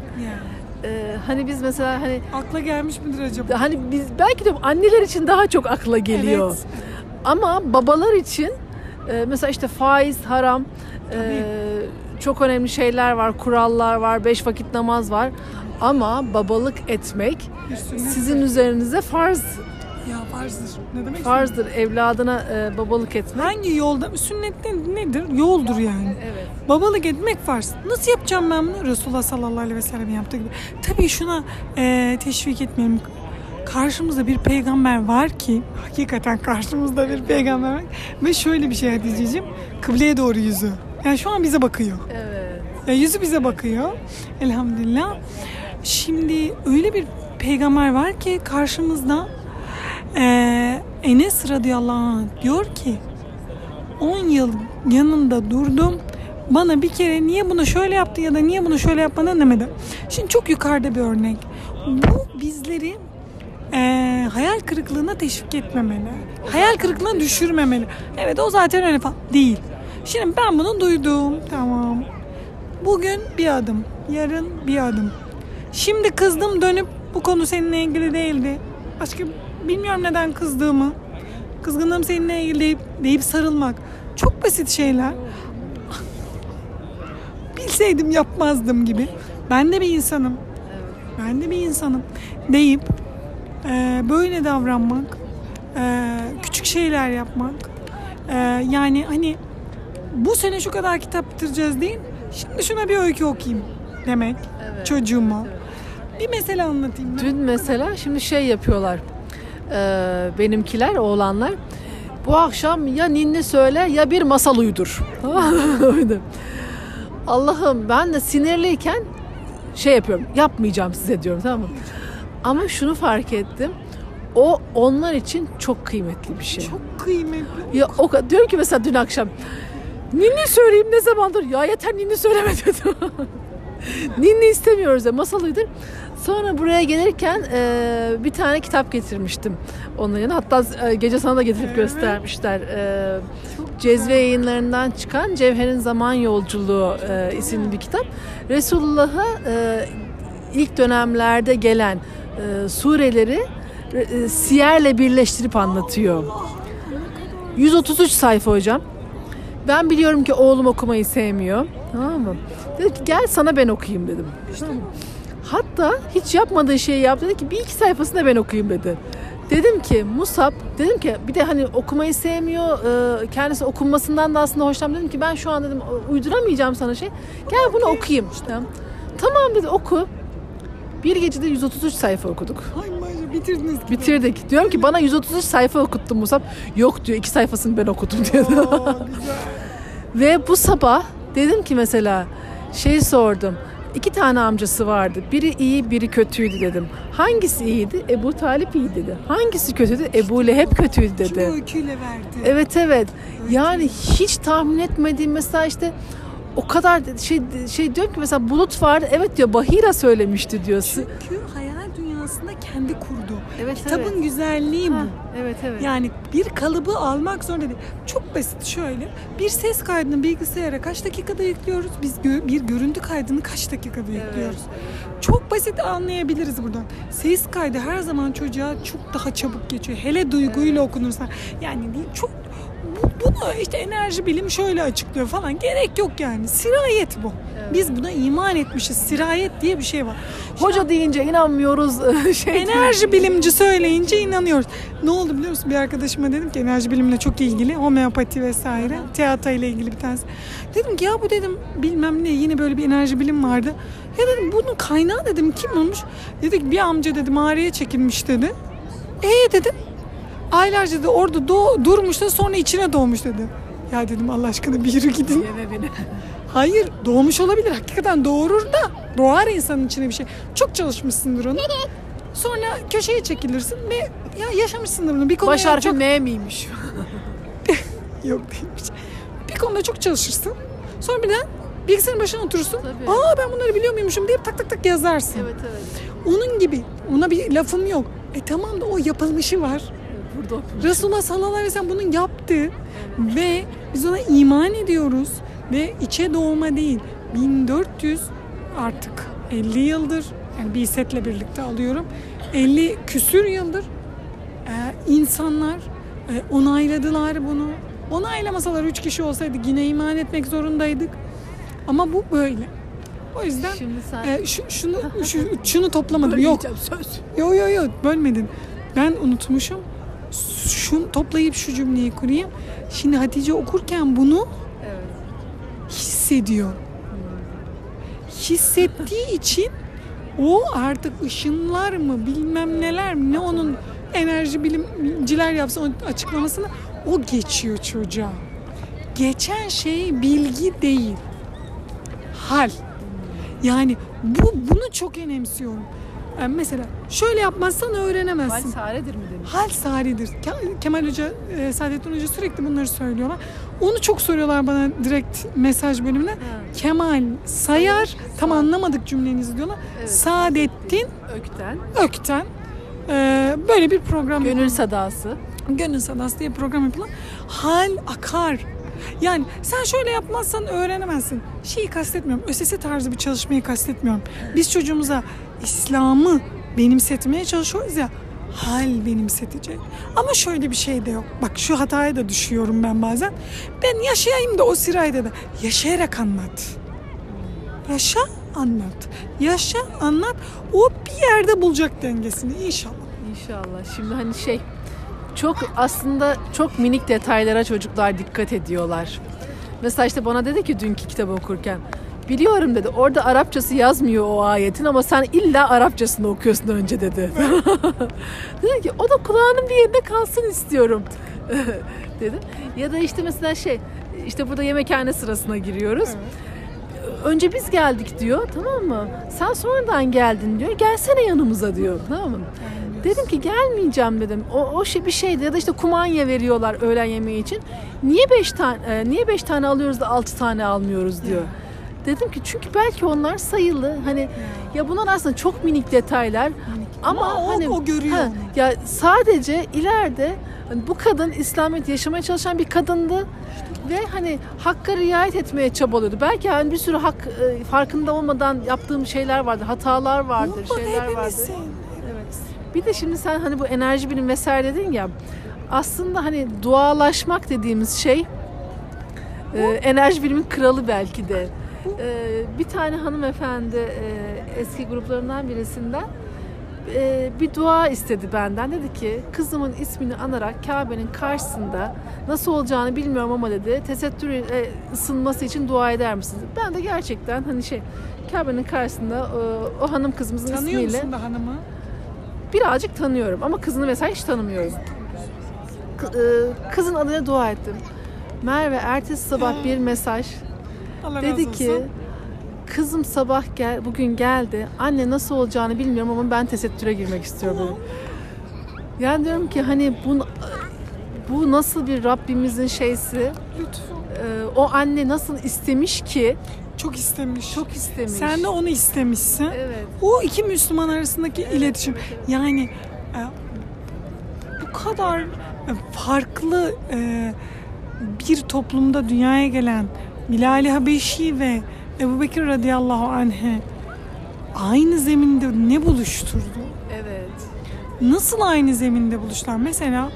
e, hani biz mesela hani Akla gelmiş midir acaba? hani biz belki de anneler için daha çok akla geliyor. Evet. Ama babalar için e, mesela işte faiz haram e, çok önemli şeyler var, kurallar var, beş vakit namaz var. Ama babalık etmek sizin üzerinize farz Ya farzdır. Ne demek? farzdır. Evladına e, babalık etmek. Hangi yolda? Sünnet ne- nedir? Yoldur yani. Evet. Babalık etmek farz. Nasıl yapacağım ben bunu? Resulullah sallallahu aleyhi ve sellem yaptığı gibi. Tabii şuna e, teşvik etmeyelim. Karşımızda bir peygamber var ki hakikaten karşımızda bir peygamber var. Ve şöyle bir şey Hatice'ciğim. Kıbleye doğru yüzü. Yani şu an bize bakıyor. Evet. Ya yüzü bize bakıyor. Elhamdülillah. Şimdi öyle bir peygamber var ki karşımızda eee Enes radıyallahu anh diyor ki 10 yıl yanında durdum. Bana bir kere niye bunu şöyle yaptı ya da niye bunu şöyle yapmadın demedi. Şimdi çok yukarıda bir örnek. Bu bizleri eee, hayal kırıklığına teşvik etmemeli. Hayal kırıklığına düşürmemeli. Evet o zaten öyle falan. Değil. Şimdi ben bunu duydum. Tamam. Bugün bir adım, yarın bir adım. Şimdi kızdım dönüp bu konu seninle ilgili değildi. Başka bilmiyorum neden kızdığımı. Kızgınlığım seninle ilgili deyip, deyip sarılmak. Çok basit şeyler. Bilseydim yapmazdım gibi. Ben de bir insanım. Ben de bir insanım. Deyip e, böyle davranmak, e, küçük şeyler yapmak. e, yani hani bu sene şu kadar kitap bitireceğiz değil. Şimdi şuna bir öykü okuyayım demek Evet. çocuğuma. Bir mesele anlatayım. ben. Dün mesela şimdi şey yapıyorlar. Ee, benimkiler, oğlanlar. Bu akşam ya ninni söyle ya bir masal uydur. Allah'ım ben de sinirliyken şey yapıyorum. Yapmayacağım size diyorum tamam mı? Ama şunu fark ettim. O onlar için çok kıymetli bir şey. Çok kıymetli. Ya o diyorum ki mesela dün akşam ninni söyleyeyim ne zamandır ya yeter ninni söyleme dedim. Ninni istemiyoruz ya masalıydır. Sonra buraya gelirken e, bir tane kitap getirmiştim onların yanına. Hatta e, gece sana da getirip Evet. göstermişler. E, Cezve yayınlarından çıkan Cevher'in Zaman Yolculuğu e, isimli bir kitap. Resulullah'a e, ilk dönemlerde gelen e, sureleri e, siyerle birleştirip anlatıyor. 133 sayfa hocam. Ben biliyorum ki oğlum okumayı sevmiyor. Tamam mı? Dedi ki gel sana ben okuyayım dedim. Mı? Hatta hiç yapmadığı şeyi yaptı. Dedi ki bir iki sayfasını da ben okuyayım dedi. Dedim ki Musab, dedim ki bir de hani okumayı sevmiyor, e, kendisi okunmasından da aslında hoşlanmıyor. Dedim ki ben şu an dedim uyduramayacağım sana şey. Gel bunu okuyayım. Tamam. Tamam dedi oku. Bir gecede 133 sayfa okuduk. Ay bitirdiniz ki. Bitirdik. Diyorum ki bana 133 sayfa okuttun Musab. Yok diyor iki sayfasını ben okudum diyor. Oo. Ve bu sabah dedim ki mesela şey sordum. İki tane amcası vardı. Biri iyi, biri kötüydü dedim. Hangisi iyiydi? Ebu Talip iyi dedi. Hangisi kötüydü? Ebu Leheb kötüydü dedi. öyküyle verdi. Evet evet. Yani hiç tahmin etmediğim mesela işte o kadar şey şey diyor ki mesela bulut vardı. Evet diyor Bahira söylemişti diyor. Çünkü hayal dünyasında kendi kurdu. Evet Kitabın güzelliği bu. Ha, evet evet. Yani bir kalıbı almak zorunda değil. Çok basit şöyle. Bir ses kaydını bilgisayara kaç dakikada yüklüyoruz? Biz gö- bir görüntü kaydını kaç dakikada yüklüyoruz? Çok basit anlayabiliriz buradan. Ses kaydı her zaman çocuğa çok daha çabuk geçiyor. Hele duyguyla okunursa. Yani çok bu, bunu işte enerji bilim şöyle açıklıyor falan. Gerek yok yani. Sirayet bu. Biz buna iman etmişiz. Sirayet diye bir şey var. Hoca deyince inanmıyoruz. şey Enerji bilimci söyleyince inanıyoruz. Ne oldu biliyor musun? Bir arkadaşıma dedim ki enerji bilimle çok ilgili. Homeopati vesaire. Tiyatro ile ilgili bir tanesi. Dedim ki ya bu dedim bilmem ne yine böyle bir enerji bilim vardı. Ya dedim bunun kaynağı dedim kim olmuş? Dedi ki bir amca dedi mağaraya çekilmiş dedi. E dedim. Aylarca dedi orada doğ- durmuş da sonra içine doğmuş dedi. Ya dedim Allah aşkına bir yürü gidin. Yeme beni. Hayır doğmuş olabilir. Hakikaten doğurur da doğar insanın içine bir şey. Çok çalışmışsındır onu. Sonra köşeye çekilirsin ve ya yaşamışsındır bunu. Bir konuda Baş harfi çok... M miymiş? Yok değilmiş. Bir konuda çok çalışırsın. Sonra birden bilgisayarın başına oturursun. Tabii. Aa ben bunları biliyor muymuşum deyip tak tak tak yazarsın. evet evet. Onun gibi. Ona bir lafım yok. E tamam da o yapılmışı var. Okumuş. Resulullah sallallahu aleyhi ve sellem bunu yaptı ve biz ona iman ediyoruz ve içe doğma değil 1400 artık 50 yıldır yani bir setle birlikte alıyorum 50 küsür yıldır e, insanlar e, onayladılar bunu onaylamasalar 3 kişi olsaydı yine iman etmek zorundaydık ama bu böyle o yüzden sen e, şu, şunu şu, şunu toplamadım yok söz. Yo yo yo bölmedin. Ben unutmuşum. Şunu toplayıp şu cümleyi kurayım. Şimdi Hatice okurken bunu Evet. hissediyor. Hissettiği için o artık ışınlar mı bilmem neler mi ne onun enerji bilimciler yapsa onun açıklamasını o geçiyor çocuğa. Geçen şey bilgi değil. Hal. Yani bu bunu çok önemsiyorum. Yani mesela şöyle yapmazsan Hal öğrenemezsin. saredir mi demiş. Hal saridir. Ke- Kemal Hoca, e, Saadettin Hoca sürekli bunları söylüyorlar. Onu çok soruyorlar bana direkt mesaj bölümüne. Kemal sayar, tam anlamadık cümlenizi diyorlar. Evet. Saadettin Ökten. Ökten e, böyle bir program Gönül sadası. Gönül Sadası diye program yapıyorlar. Hal akar. Yani sen şöyle yapmazsan öğrenemezsin. Şeyi kastetmiyorum. ÖSS tarzı bir çalışmayı kastetmiyorum. Biz çocuğumuza İslam'ı benimsetmeye çalışıyoruz ya. hal benimsetecek. Ama şöyle bir şey de yok. Bak şu hataya da düşüyorum ben bazen. Ben yaşayayım da o sırayda da yaşayarak anlat. Yaşa anlat. Yaşa anlat. O bir yerde bulacak dengesini inşallah. İnşallah. Şimdi hani şey çok aslında çok minik detaylara çocuklar dikkat ediyorlar. Mesela işte bana dedi ki dünkü kitabı okurken biliyorum dedi orada Arapçası yazmıyor o ayetin ama sen illa Arapçasını okuyorsun önce dedi. dedi ki o da kulağının bir yerinde kalsın istiyorum dedim. Ya da işte mesela şey işte burada yemekhane sırasına giriyoruz. Önce biz geldik diyor tamam mı? Sen sonradan geldin diyor. Gelsene yanımıza diyor tamam mı? Dedim ki gelmeyeceğim dedim. O, o şey bir şeydi ya da işte kumanya veriyorlar öğlen yemeği için. Niye beş tane e, niye beş tane alıyoruz da altı tane almıyoruz diyor. Dedim ki çünkü belki onlar sayılı. Hani ya bunlar aslında çok minik detaylar ama, Ama o- hani o görüyor onu. ya sadece ileride hani bu kadın İslamiyet yaşamaya çalışan bir kadındı ve hani hakka riayet etmeye çabalıyordu. Belki hani bir sürü hak e, farkında olmadan yaptığım şeyler vardır, hatalar vardır, Mutlaka şeyler vardır. Bir de şimdi sen hani bu enerji bilim vesaire dedin ya aslında hani dualaşmak dediğimiz şey e, enerji bilimin kralı belki de. E, bir tane hanımefendi e, eski gruplarından birisinden e, bir dua istedi benden. Dedi ki kızımın ismini anarak Kabe'nin karşısında nasıl olacağını bilmiyorum ama dedi tesettür e, ısınması için dua eder misiniz? Ben de gerçekten hani şey Kabe'nin karşısında e, o hanım kızımızın Tanıyor ismiyle musun da hanımı? Birazcık tanıyorum ama kızını mesela hiç tanımıyorum. E, kızın adına dua ettim. Merve ertesi sabah bir mesaj Allah dedi olsun. ki kızım sabah gel bugün geldi. Anne nasıl olacağını bilmiyorum ama ben tesettüre girmek istiyorum dedi. Yani diyorum ki hani bu bu nasıl bir Rabbimizin şeysi? Lütfen. E, o anne nasıl istemiş ki? Çok istemiş. Çok istemiş. Sen de onu istemişsin. Evet. O iki Müslüman arasındaki iletişim. evet, evet. Yani e, bu kadar e, farklı e, bir toplumda dünyaya gelen Bilal-i Habeşi ve Ebu Bekir radıyallahu anh'e aynı zeminde ne buluşturdu? Evet. Nasıl aynı zeminde buluştular? Mesela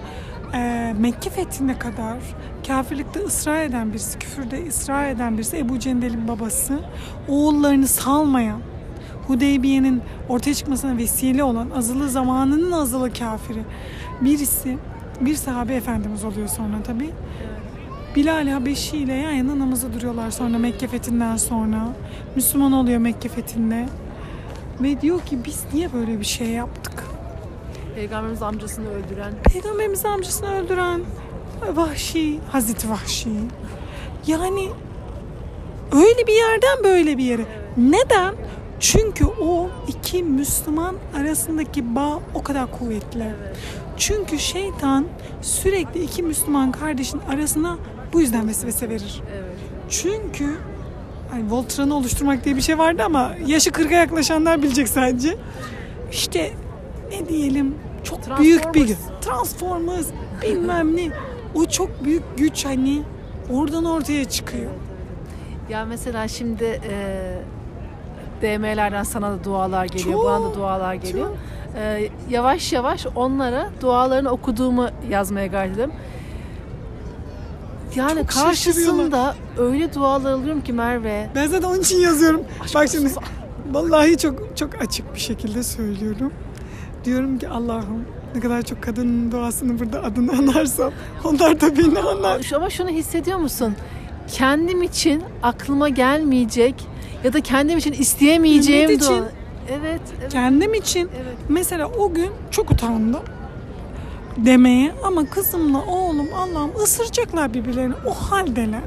e, Mekke fethine kadar kafirlikte ısrar eden birisi, küfürde ısrar eden birisi Ebu Cendel'in babası, oğullarını salmayan, Hudeybiye'nin ortaya çıkmasına vesile olan azılı zamanının azılı kafiri birisi, bir sahabe efendimiz oluyor sonra tabi. Bilal Habeşi ile yan yana namazı duruyorlar sonra Mekke fethinden sonra. Müslüman oluyor Mekke fethinde. Ve diyor ki biz niye böyle bir şey yaptık? Peygamberimiz amcasını öldüren Peygamberimiz amcasını öldüren Vahşi, Hazreti Vahşi. Yani öyle bir yerden böyle bir yere. Neden? Çünkü o iki Müslüman arasındaki bağ o kadar kuvvetli. Çünkü şeytan sürekli iki Müslüman kardeşin arasına bu yüzden vesvese verir. Çünkü hani Voltran'ı oluşturmak diye bir şey vardı ama yaşı 40'a yaklaşanlar bilecek sadece. İşte ne diyelim çok büyük bir. Transformers bilmem ne. O çok büyük güç hani oradan ortaya çıkıyor. Ya mesela şimdi e, DM'lerden sana da dualar geliyor, bana da Çok, dualar geliyor. E, yavaş yavaş onlara dualarını okuduğumu yazmaya gayret ediyorum. Yani Çok karşısında öyle dualar alıyorum ki Merve. Ben zaten onun için yazıyorum. Aşk Bak şimdi vallahi çok çok açık bir şekilde söylüyorum. Diyorum ki Allah'ım ne kadar çok kadının duasını burada adını anarsam onlar da beni anar. Ama şunu hissediyor musun? Kendim için aklıma gelmeyecek ya da kendim için isteyemeyeceğim Ümit için. Evet, evet, Kendim için evet. Mesela o gün çok utandım demeye ama kızımla oğlum Allah'ım ısıracaklar birbirlerini o haldeler.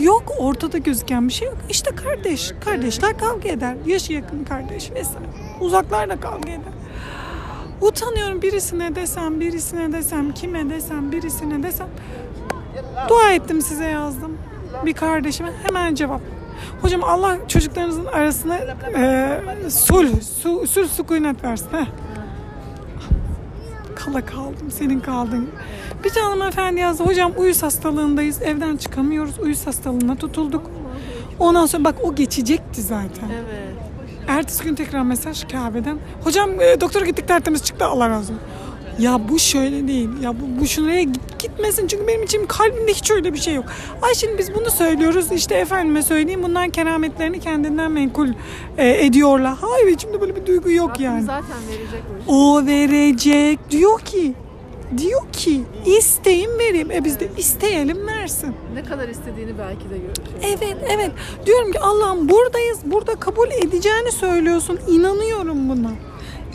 Yok ortada gözüken bir şey yok. İşte kardeş, kardeşler kavga eder. Yaşı yakın kardeş vesaire. Uzaklarda kavga eder. Utanıyorum birisine desem, birisine desem, kime desem, birisine desem. Dua ettim size yazdım. Bir kardeşime hemen cevap. Hocam Allah çocuklarınızın arasına e, sulh, su, sulh sükunet versin. Heh. Kala kaldım, senin kaldın. Bir tane hanımefendi yazdı. Hocam uyuz hastalığındayız, evden çıkamıyoruz. Uyuz hastalığına tutulduk. Ondan sonra bak o geçecekti zaten. Evet. Ertesi gün tekrar mesaj Kabe'den. Hocam e, doktora gittik tertemiz çıktı Allah razı olsun. Ya bu şöyle değil. Ya bu, bu şuraya git- gitmesin çünkü benim için kalbimde hiç öyle bir şey yok. Ay şimdi biz bunu söylüyoruz işte efendime söyleyeyim bunlar kerametlerini kendinden menkul e, ediyorlar. Hayır içimde böyle bir duygu yok Rabbim yani. zaten verecek o O verecek diyor ki diyor ki isteyin vereyim. E biz de isteyelim versin. Ne kadar istediğini belki de göreceğiz. Evet evet. Diyorum ki Allah'ım buradayız. Burada kabul edeceğini söylüyorsun. İnanıyorum buna.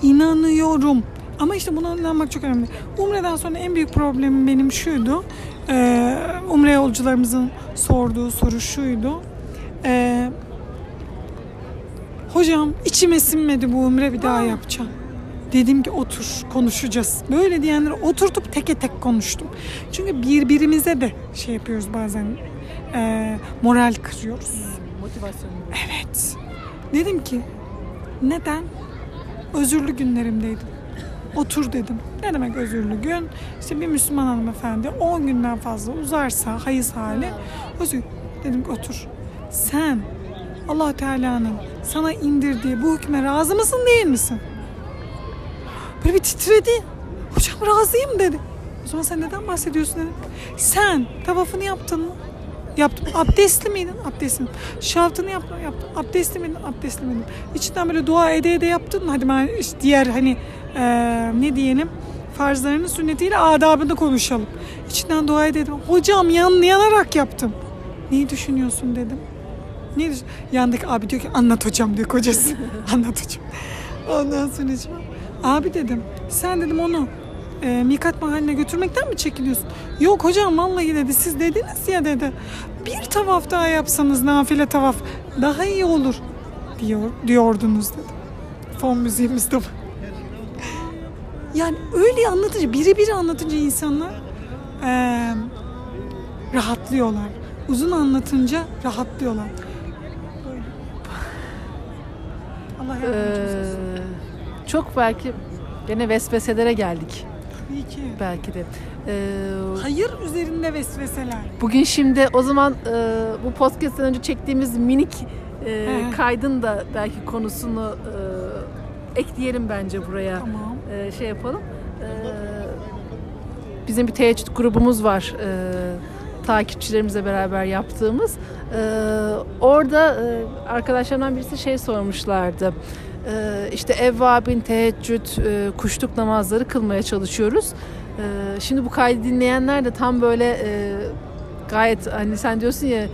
İnanıyorum. Ama işte buna inanmak çok önemli. Umre'den sonra en büyük problemim benim şuydu. Ee, Umre yolcularımızın sorduğu soru şuydu. Ee, hocam içime sinmedi bu umre bir daha yapacağım Dedim ki otur konuşacağız. Böyle diyenleri oturtup teke tek konuştum. Çünkü birbirimize de şey yapıyoruz bazen e, moral kırıyoruz. Motivasyonu. Evet. Dedim ki neden? Özürlü günlerimdeydim. Otur dedim. Ne demek özürlü gün? İşte bir Müslüman hanımefendi 10 günden fazla uzarsa hayız hali özür. Dedim ki otur. Sen allah Teala'nın sana indirdiği bu hükme razı mısın değil misin? Böyle bir titredi. Hocam razıyım dedi. O zaman sen neden bahsediyorsun dedim. Sen tavafını yaptın mı? Yaptım. Abdestli miydin? Abdestli. Şaftını yaptım. Yaptım. Abdestli miydin? Abdestli miydim? İçinden böyle dua ede ede yaptın mı? Hadi ben işte diğer hani eee, ne diyelim farzlarının sünnetiyle adabını konuşalım. İçinden dua ede ede. Hocam yan, yanarak yaptım. Neyi düşünüyorsun dedim. Ne düşün- Yandaki abi diyor ki anlat hocam diyor kocası. anlat hocam. Ondan sonra abi dedim sen dedim onu e, mikat mahalline götürmekten mi çekiniyorsun? Yok hocam vallahi dedi siz dediniz ya dedi. Bir tavaf daha yapsanız nafile tavaf daha iyi olur diyor diyordunuz dedi. Fon müziğimiz de. Yani öyle anlatınca biri biri anlatınca insanlar e, rahatlıyorlar. Uzun anlatınca rahatlıyorlar. Allah yardımcımız olsun. Çok belki gene vesveselere geldik Tabii ki. belki de. Ee, Hayır üzerinde vesveseler. bugün şimdi o zaman e, bu podcast'ten önce çektiğimiz minik e, He. kaydın da belki konusunu e, ekleyelim bence buraya. Tamam. e, şey yapalım. E, bizim bir teheccüd grubumuz var. E, takipçilerimizle beraber yaptığımız. E, orada e, arkadaşlarımdan birisi şey sormuşlardı. E, işte evvabin, teheccüd, e, kuşluk namazları kılmaya çalışıyoruz. E, şimdi bu kaydı dinleyenler de tam böyle e, gayet hani sen diyorsun ya e,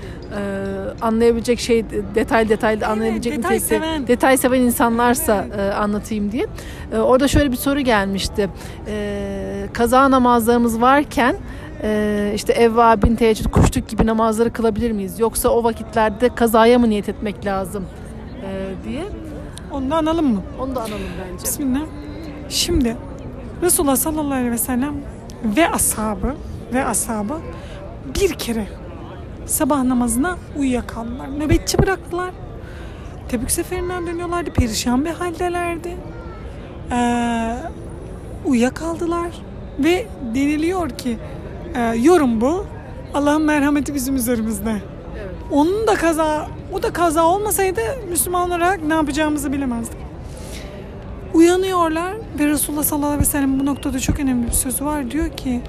anlayabilecek şey detay detay anlayabilecek detay nitelikte- seven. detay seven insanlarsa e, anlatayım diye. E, orada şöyle bir soru gelmişti. E, kaza namazlarımız varken e, işte evvabin, teheccüd, kuşluk gibi namazları kılabilir miyiz? Yoksa o vakitlerde kazaya mı niyet etmek lazım e, diye. Onu da analım mı? Onu da analım bence. Bismillah. Şimdi Resulullah sallallahu aleyhi ve sellem ve ashabı ve ashabı bir kere sabah namazına uyuyakaldılar. Nöbetçi bıraktılar. Tebük seferinden dönüyorlardı. Perişan bir haldelerdi. Ee, uyuyakaldılar. Ve deniliyor ki e, yorum bu. Allah'ın merhameti bizim üzerimizde. Evet. Onun da kaza, o da kaza olmasaydı Müslüman olarak ne yapacağımızı bilemezdik. Uyanıyorlar ve Resulullah sallallahu aleyhi ve sellem bu noktada çok önemli bir sözü var. Diyor ki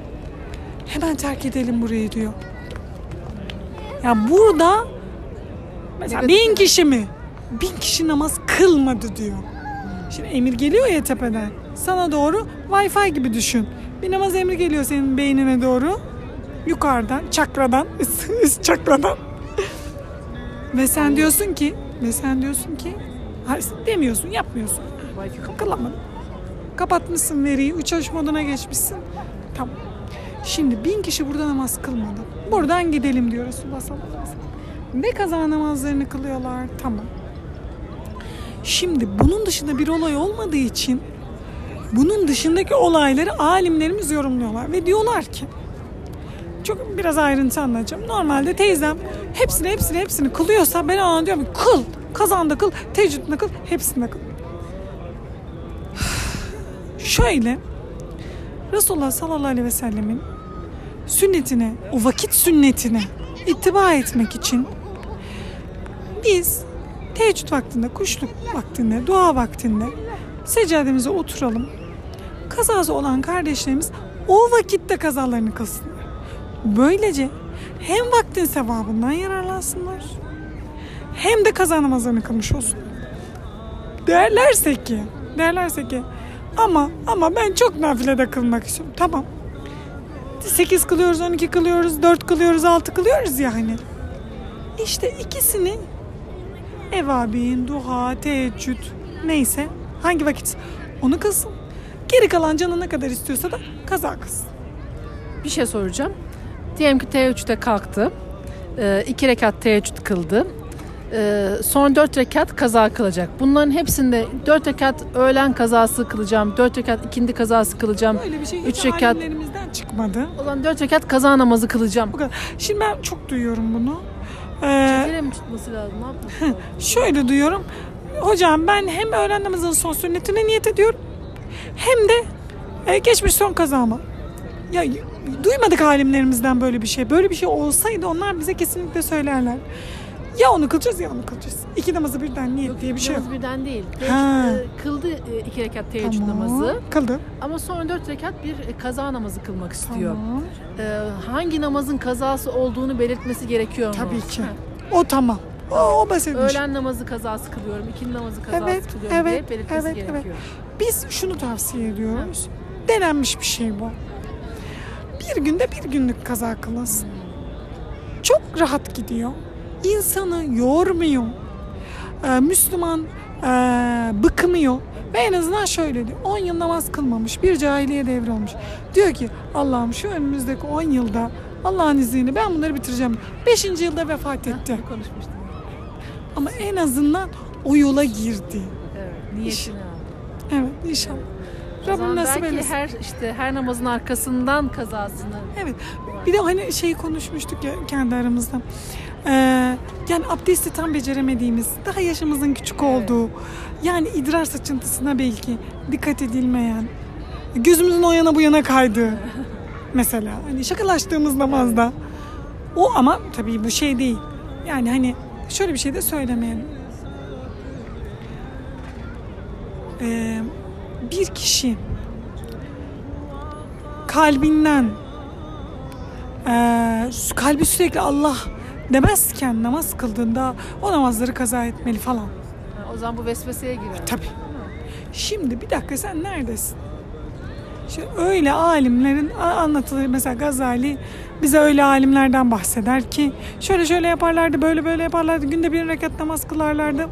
hemen terk edelim burayı diyor. Ya burada mesela bin kişi mi? Bin kişi namaz kılmadı diyor. Şimdi emir geliyor ya tepeden. Sana doğru Wi-Fi gibi düşün. Bir namaz emri geliyor senin beynine doğru. Yukarıdan, çakradan, üst, üst çakradan. Ve sen diyorsun ki, ve sen diyorsun ki, demiyorsun, yapmıyorsun. Kılamadın. Kapatmışsın veriyi, uçuş moduna geçmişsin. Tamam. Şimdi bin kişi burada namaz kılmadı. Buradan gidelim diyor Resulullah sallallahu aleyhi ve sellem. Ve kaza namazlarını kılıyorlar. Tamam. Şimdi bunun dışında bir olay olmadığı için bunun dışındaki olayları alimlerimiz yorumluyorlar ve diyorlar ki çok biraz ayrıntı anlatacağım. Normalde teyzem hepsini hepsini hepsini kılıyorsa ben ona diyorum kıl. Kazanda kıl, teheccüdünde kıl, hepsinde kıl. Şöyle Resulullah sallallahu aleyhi ve sellemin sünnetine, o vakit sünnetine ittiba etmek için biz teheccüd vaktinde, kuşluk vaktinde, dua vaktinde seccademize oturalım. kazası olan kardeşlerimiz o vakitte kazalarını kılsınlar. Böylece hem vaktin sevabından yararlansınlar hem de kaza namazlarını kılmış olsun. Derlerse ki, derlerse ki ama ama ben çok nafilede kılmak istiyorum. Tamam. 8 kılıyoruz, 12 kılıyoruz, 4 kılıyoruz, 6 kılıyoruz yani. İşte ikisini evabin, duha, teheccüd neyse hangi vakit onu kılsın. Geri kalan canı ne kadar istiyorsa da kaza kılsın. Bir şey soracağım. Diyelim ki teheccüde kalktı. Ee, iki rekat teheccüd kıldı. Ee, son dört rekat kaza kılacak. Bunların hepsinde dört rekat öğlen kazası kılacağım. Dört rekat ikindi kazası kılacağım. Böyle bir şey Üç rekat- alimlerimizden çıkmadı. O zaman dört rekat kaza namazı kılacağım. Bu kadar. Şimdi ben çok duyuyorum bunu. Ee, mi tutması lazım? Ne yapması lazım? şöyle duyuyorum. Hocam ben hem öğlen namazının son sünnetine niyet ediyorum. Hem de e, geçmiş son kazama. Ya duymadık alimlerimizden böyle bir şey. Böyle bir şey olsaydı onlar bize kesinlikle söylerler. Ya onu kılacağız ya onu kılacağız. İki namazı birden niyet diye bir şey yok. Birden değil. Ha. E, kıldı e, iki rekat teheccüd Tamam. namazı. Kıldı. Ama sonra dört rekat bir e, kaza namazı kılmak istiyor. Tamam. Ee, hangi namazın kazası olduğunu belirtmesi gerekiyor mu? Tabii ki. Ha. O tamam. O, o basitmiş. Öğlen namazı kazası kılıyorum, ikindi namazı kazası Evet, kılıyorum evet, diye belirtmesi evet, evet. gerekiyor. Biz şunu tavsiye ediyoruz. Denenmiş bir şey bu. Bir günde bir günlük kaza kılasın. Çok rahat gidiyor. İnsanı yormuyor. Ee, Müslüman ee, bıkmıyor. Ve en azından şöyle diyor. 10 yıl namaz kılmamış. Bir cahiliye devri olmuş. Diyor ki Allah'ım şu önümüzdeki 10 yılda Allah'ın izniyle ben bunları bitireceğim. 5. yılda vefat etti. Bunu konuşmuştuk. Ama en azından o yola girdi. Evet, niyetini aldı. Evet inşallah. Rabbim nasip belki eylesin. her işte her namazın arkasından kazasını Evet. Bir de hani şeyi konuşmuştuk ya kendi aramızda. Ee, yani abdesti tam beceremediğimiz, daha yaşımızın küçük olduğu, yani idrar saçıntısına belki dikkat edilmeyen, gözümüzün o yana bu yana kaydığı mesela. Hani şakalaştığımız namazda. O ama tabii bu şey değil. Yani hani şöyle bir şey de söylemeyelim. Ee, bir kişi kalbinden eee, kalbi sürekli Allah demezken namaz kıldığında o namazları kaza etmeli falan. Ha, o zaman bu vesveseye girer. Tabii. Şimdi bir dakika sen neredesin? İşte öyle alimlerin anlatılır mesela Gazali bize öyle alimlerden bahseder ki şöyle şöyle yaparlardı böyle böyle yaparlardı günde bir rekat namaz kılarlardı.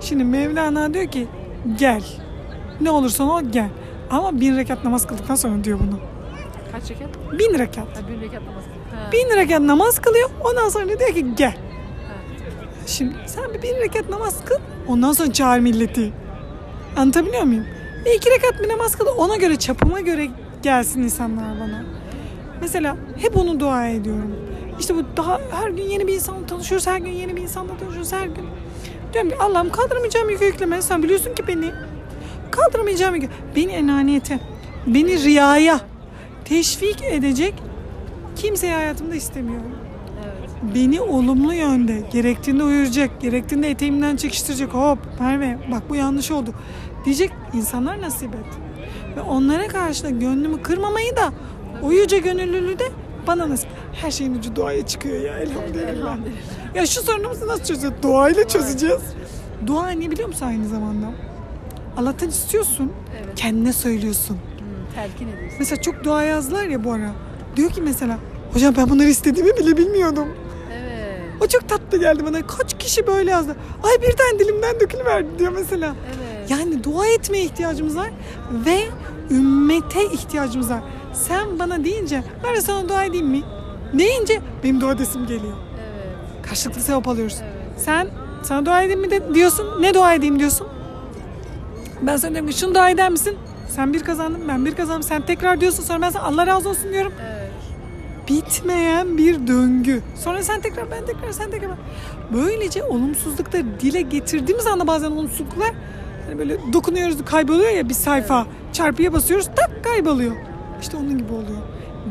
Şimdi Mevlana diyor ki gel ne olursan ol gel ama bin rekat namaz kıldıktan sonra diyor bunu. Kaç rekat? Bin rekat. Ha, bir rekat namazı. Ha. Bin rekat namaz kılıyor. Ondan sonra diyor ki gel. Ha. Şimdi sen bir bin rekat namaz kıl. Ondan sonra çağır milleti. Anlatabiliyor muyum? Bir iki rekat bir namaz kıl. Ona göre çapıma göre gelsin insanlar bana. Mesela hep onu dua ediyorum. İşte bu daha her gün yeni bir insanla tanışıyoruz. Her gün yeni bir insanla tanışıyoruz. Her gün. Diyorum ki Allah'ım kaldıramayacağım yükü yükleme. Sen biliyorsun ki beni. Kaldıramayacağım yükü. Beni enaniyete, beni riyaya teşvik edecek kimseyi hayatımda istemiyorum Evet. beni olumlu yönde gerektiğinde uyaracak, gerektiğinde eteğimden çekiştirecek. Hop Merve bak bu yanlış oldu diyecek insanlar nasip et. Ve onlara karşı da gönlümü kırmamayı da yüce gönüllülüğü de bana nasip. Her şeyin ucu duaya çıkıyor ya elhamdülillah. Elhamdülillah. Ya şu sorunumuzu nasıl çözeceğiz? Duayla çözeceğiz. Dua ne biliyor musun aynı zamanda? Allah'tan istiyorsun, Evet. kendine söylüyorsun. Hmm, telkin ediyorsun. Mesela çok dua yazdılar ya bu ara. Diyor ki mesela, hocam ben bunları istediğimi bile bilmiyordum. Evet. O çok tatlı geldi bana. Kaç kişi böyle yazdı. Ay birden dilimden dökülüverdi diyor mesela. Evet. Yani dua etmeye ihtiyacımız var ve ümmete ihtiyacımız var. Sen bana deyince ben sana dua edeyim mi? Deyince benim dua edesim geliyor. Evet. Karşılıklı sevap alıyoruz. Evet. Sen sana dua edeyim mi de diyorsun. Ne dua edeyim diyorsun. Ben sana diyorum ki şunu dua eder misin? Sen bir kazandın ben bir kazandım. Sen tekrar diyorsun sonra ben sana Allah razı olsun diyorum. Evet. bitmeyen bir döngü. Sonra sen tekrar ben tekrar sen tekrar. Böylece olumsuzlukları dile getirdiğimiz anda bazen olumsuzluklar hani böyle dokunuyoruz kayboluyor ya bir sayfa çarpıya basıyoruz tak kayboluyor. İşte onun gibi oluyor.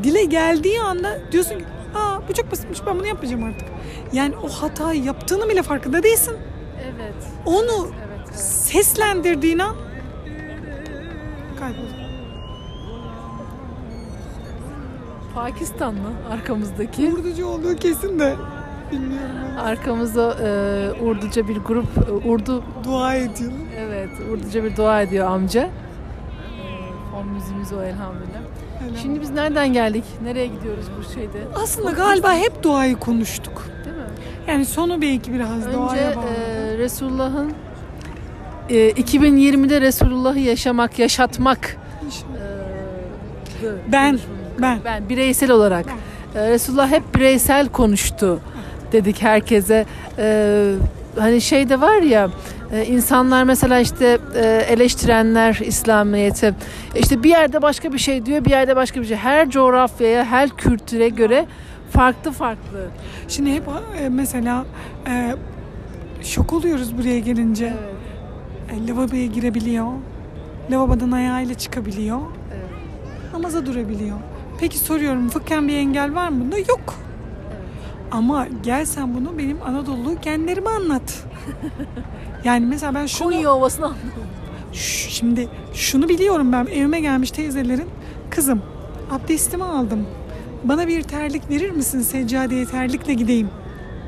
Dile geldiği anda diyorsun ki aa bu çok basitmiş ben bunu yapmayacağım artık. Yani o hatayı yaptığını bile farkında değilsin. Evet. Onu Evet. Seslendirdiğin an kayboldu. Pakistan mı arkamızdaki? Urducu olduğu kesin de bilmiyorum. ama. Arkamızda e, Urduca bir grup, e, Urdu Dua ediyorum. evet Urduca bir dua ediyor amca. E, fon müziğimiz o elhamdülillah. Öyle. Şimdi biz nereden geldik? Nereye gidiyoruz bu şeyde? aslında galiba hep duayı konuştuk. Değil mi? Yani sonu belki biraz Önce duaya bağlı. e, Resulullah'ın e, 2020'de Resulullah'ı yaşamak, yaşatmak e, dı- Ben, ben. Ben bireysel olarak. E, Resulullah hep bireysel konuştu dedik herkese. E, hani şey de var ya e, insanlar mesela işte e, eleştirenler İslamiyet'i işte bir yerde başka bir şey diyor bir yerde başka bir şey. Her coğrafyaya her kültüre göre farklı farklı. Şimdi hep e, mesela e, şok oluyoruz buraya gelince. E, lavaboya girebiliyor. Lavabodan ayağıyla çıkabiliyor. Evet. Namaza durabiliyor. Peki soruyorum fıkhen bir engel var mı bunda? Yok. Ama gel sen bunu benim Anadolu genlerime anlat. yani mesela ben şunu... Konya Ovası'na Ş- Şimdi şunu biliyorum ben evime gelmiş teyzelerin kızım abdestimi aldım bana bir terlik verir misin seccadeye terlikle gideyim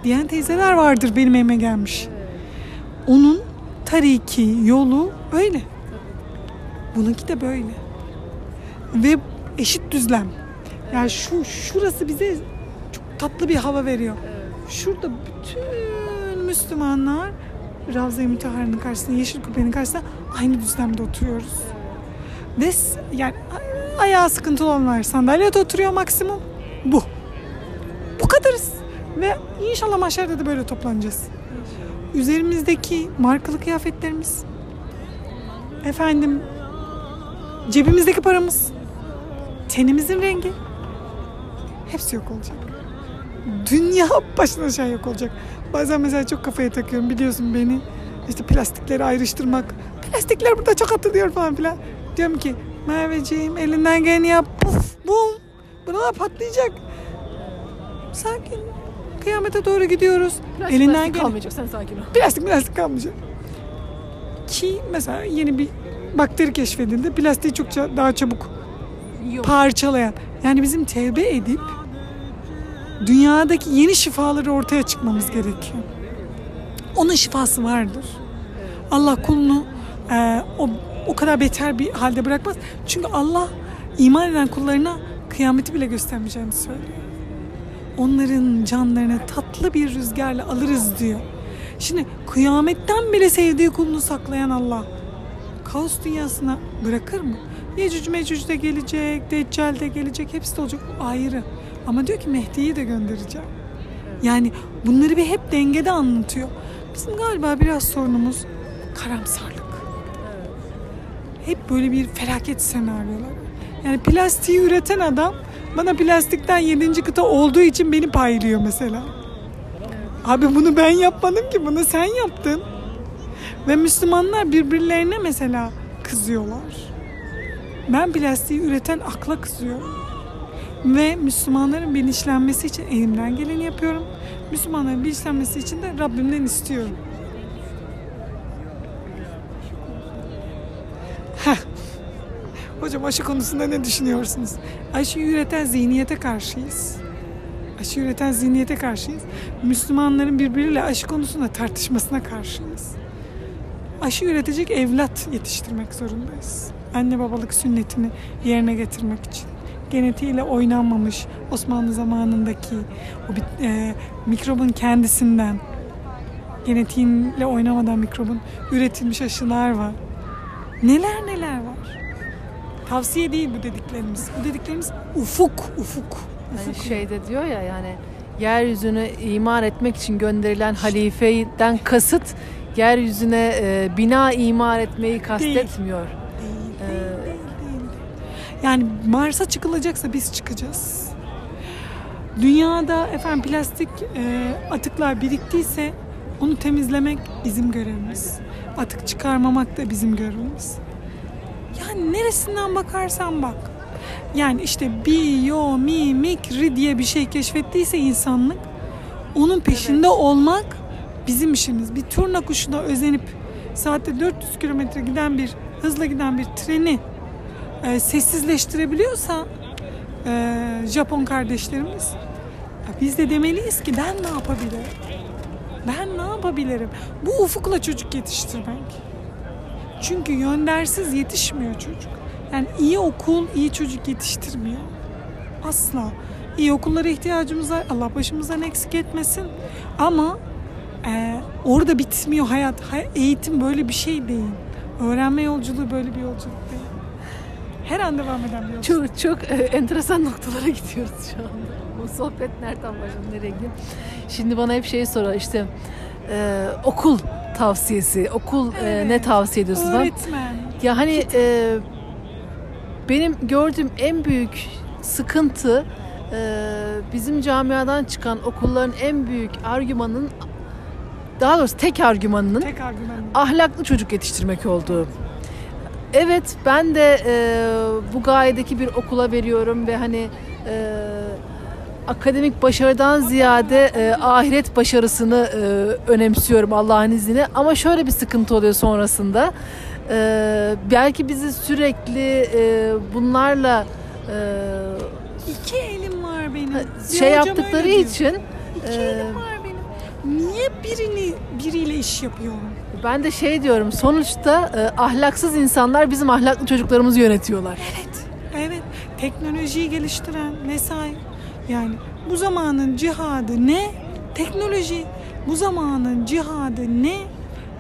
diyen teyzeler vardır benim evime gelmiş. Onun tariki yolu öyle. Bununki de böyle. Ve eşit düzlem. Yani şu şurası bize çok tatlı bir hava veriyor. Şurada bütün Müslümanlar Ravza-i Müteharra'nın karşısında, Yeşil Kubbe'nin karşısında aynı düzlemde oturuyoruz. Ve yani ayağı sıkıntılı olanlar sandalyede oturuyor maksimum. Bu. Bu kadarız. Ve inşallah mahşerde de böyle toplanacağız. Üzerimizdeki markalı kıyafetlerimiz, efendim cebimizdeki paramız, tenimizin rengi hepsi yok olacak. Dünya başına aşağı yok olacak. Bazen mesela çok kafaya takıyorum biliyorsun beni. İşte plastikleri ayrıştırmak. Plastikler burada çok atılıyor falan filan. Diyorum ki Merveciğim elinden geleni yap. Puf bum. Buralar patlayacak. Sakin. Kıyamete doğru gidiyoruz. elinden Plastik gelen kalmayacak sen sakin ol. plastik plastik kalmayacak. Ki mesela yeni bir bakteri keşfedildi. Plastiği çok ça- daha çabuk Yok. parçalayan. Yani bizim tevbe edip dünyadaki yeni şifaları ortaya çıkmamız gerekiyor. Onun şifası vardır. Allah kulunu e, o, o kadar beter bir halde bırakmaz. Çünkü Allah iman eden kullarına kıyameti bile göstermeyeceğini söylüyor. Onların canlarını tatlı bir rüzgarla alırız diyor. Şimdi kıyametten bile sevdiği kulunu saklayan Allah kaos dünyasına bırakır mı? Yecüc Mecüc de gelecek, Deccal de gelecek, hepsi de olacak o ayrı. Ama diyor ki Mehdi'yi de göndereceğim. Yani bunları bir hep dengede anlatıyor. Bizim galiba biraz sorunumuz karamsarlık. Hep böyle bir felaket senaryolar. Yani plastiği üreten adam bana plastikten yedinci kıta olduğu için beni paylıyor mesela. Abi bunu ben yapmadım ki bunu sen yaptın. Ve Müslümanlar birbirlerine mesela kızıyorlar. Ben plastiği üreten akla kızıyorum. Ve Müslümanların bilinçlenmesi için elimden geleni yapıyorum. Müslümanların bilinçlenmesi için de Rabbimden istiyorum. Heh. Hocam aşı konusunda ne düşünüyorsunuz? Aşı üreten zihniyete karşıyız. Aşı üreten zihniyete karşıyız. Müslümanların birbiriyle aşı konusunda tartışmasına karşıyız. Aşı üretecek evlat yetiştirmek zorundayız. Anne babalık sünnetini yerine getirmek için. Genetiğiyle oynanmamış Osmanlı zamanındaki o bir, e, mikrobun kendisinden genetiğiyle oynamadan mikrobun üretilmiş aşılar var. Neler neler. Tavsiye değil bu dediklerimiz. Bu dediklerimiz ufuk, ufuk. Hani ufuk. şeyde diyor ya yani yeryüzünü imar etmek için gönderilen halifeden kasıt yeryüzüne e, bina imar etmeyi kastetmiyor. Değil, Ee, değil, değil, değil. Yani Mars'a çıkılacaksa biz çıkacağız. Dünyada efendim plastik e, atıklar biriktiyse onu temizlemek bizim görevimiz. Atık çıkarmamak da bizim görevimiz. Yani neresinden bakarsan bak. Yani işte biyomimikri diye bir şey keşfettiyse insanlık onun peşinde olmak bizim işimiz. Bir turna kuşuna özenip saatte 400 kilometre giden bir hızla giden bir treni e, sessizleştirebiliyorsa e, Japon kardeşlerimiz biz de demeliyiz ki ben ne yapabilirim? Ben ne yapabilirim? Bu ufukla çocuk yetiştirmek. Çünkü yöndersiz yetişmiyor çocuk. Yani iyi okul iyi çocuk yetiştirmiyor. Asla. İyi okullara ihtiyacımız var. Allah başımızdan eksik etmesin. Ama e, orada bitmiyor hayat. Hay- Eğitim böyle bir şey değil. Öğrenme yolculuğu böyle bir yolculuk değil. Her an devam eden bir yolculuk. Çok çok e, enteresan noktalara gidiyoruz şu anda. Bu sohbet nereden başladı, nereye gidiyor? Şimdi bana hep şey sorar işte e, okul tavsiyesi, okul e, ne Evet. tavsiye ediyorsun falan. Öğretmen. Ya hani e, benim gördüğüm en büyük sıkıntı e, bizim camiadan çıkan okulların en büyük argümanın daha doğrusu tek argümanının Tek argüman. ahlaklı çocuk yetiştirmek olduğu. Evet ben de e, bu gayedeki bir okula veriyorum ve hani e, akademik başarıdan ziyade e, ahiret başarısını e, önemsiyorum Allah'ın izniyle. Ama şöyle bir sıkıntı oluyor sonrasında. E, belki bizi sürekli e, bunlarla e, İki elim var benim. Bir şey yaptıkları için İki e, elim var benim. Niye birini biriyle iş yapıyorum? ben de şey diyorum sonuçta e, ahlaksız insanlar bizim ahlaklı çocuklarımızı yönetiyorlar. Evet. Evet. Teknolojiyi geliştiren vesaire. Yani bu zamanın cihadı ne? Teknoloji. Bu zamanın cihadı ne?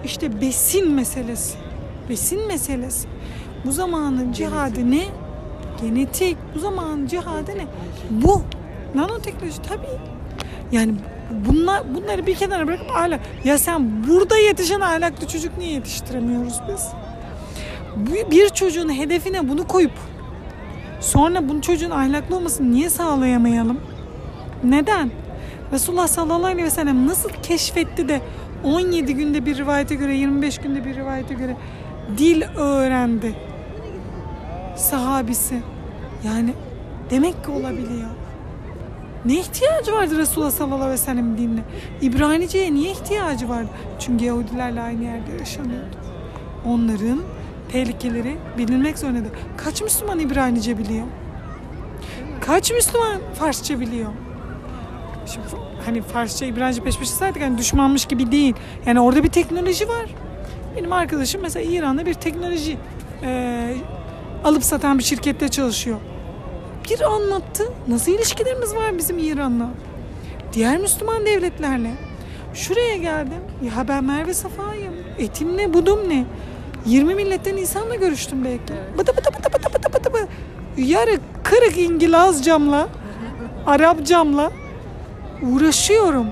İşte besin meselesi. Besin meselesi. Bu zamanın cihadı ne? Genetik. Bu zamanın cihadı ne? Bu. Nanoteknoloji tabii. Yani bunlar bunları bir kenara bırakıp ahlak. Ya sen burada yetişen ahlaklı çocuk niye yetiştiremiyoruz biz? Bir çocuğun hedefine bunu koyup sonra bu çocuğun ahlaklı olmasını niye sağlayamayalım? Neden? Resulullah sallallahu aleyhi ve sellem nasıl keşfetti de 17 günde bir rivayete göre 25 günde bir rivayete göre dil öğrendi sahabisi. Yani demek ki olabiliyor. Ne ihtiyacı vardı Resulullah sallallahu aleyhi ve sellem dinle? İbranice'ye niye ihtiyacı vardı? Çünkü Yahudilerle aynı yerde yaşanıyordu. Onların tehlikeleri bilinmek zorunda. Kaç Müslüman İbranice biliyor? Kaç Müslüman Farsça biliyor? Şimdi hani Farsça, İbranice peş peşe saydık hani düşmanmış gibi değil. Yani orada bir teknoloji var. Benim arkadaşım mesela İran'da bir teknoloji eee, alıp satan bir şirkette çalışıyor. Bir anlattı. Nasıl ilişkilerimiz var bizim İran'la? Diğer Müslüman devletlerle. Şuraya geldim. Ya ben Merve Safa'yım. Etim ne, budum ne? 20 milletten insanla görüştüm belki. Bıdı bıdı bıdı bıdı bıdı bıdı bıdı. Yarı kırık İngilizcamla, Arapcamla uğraşıyorum.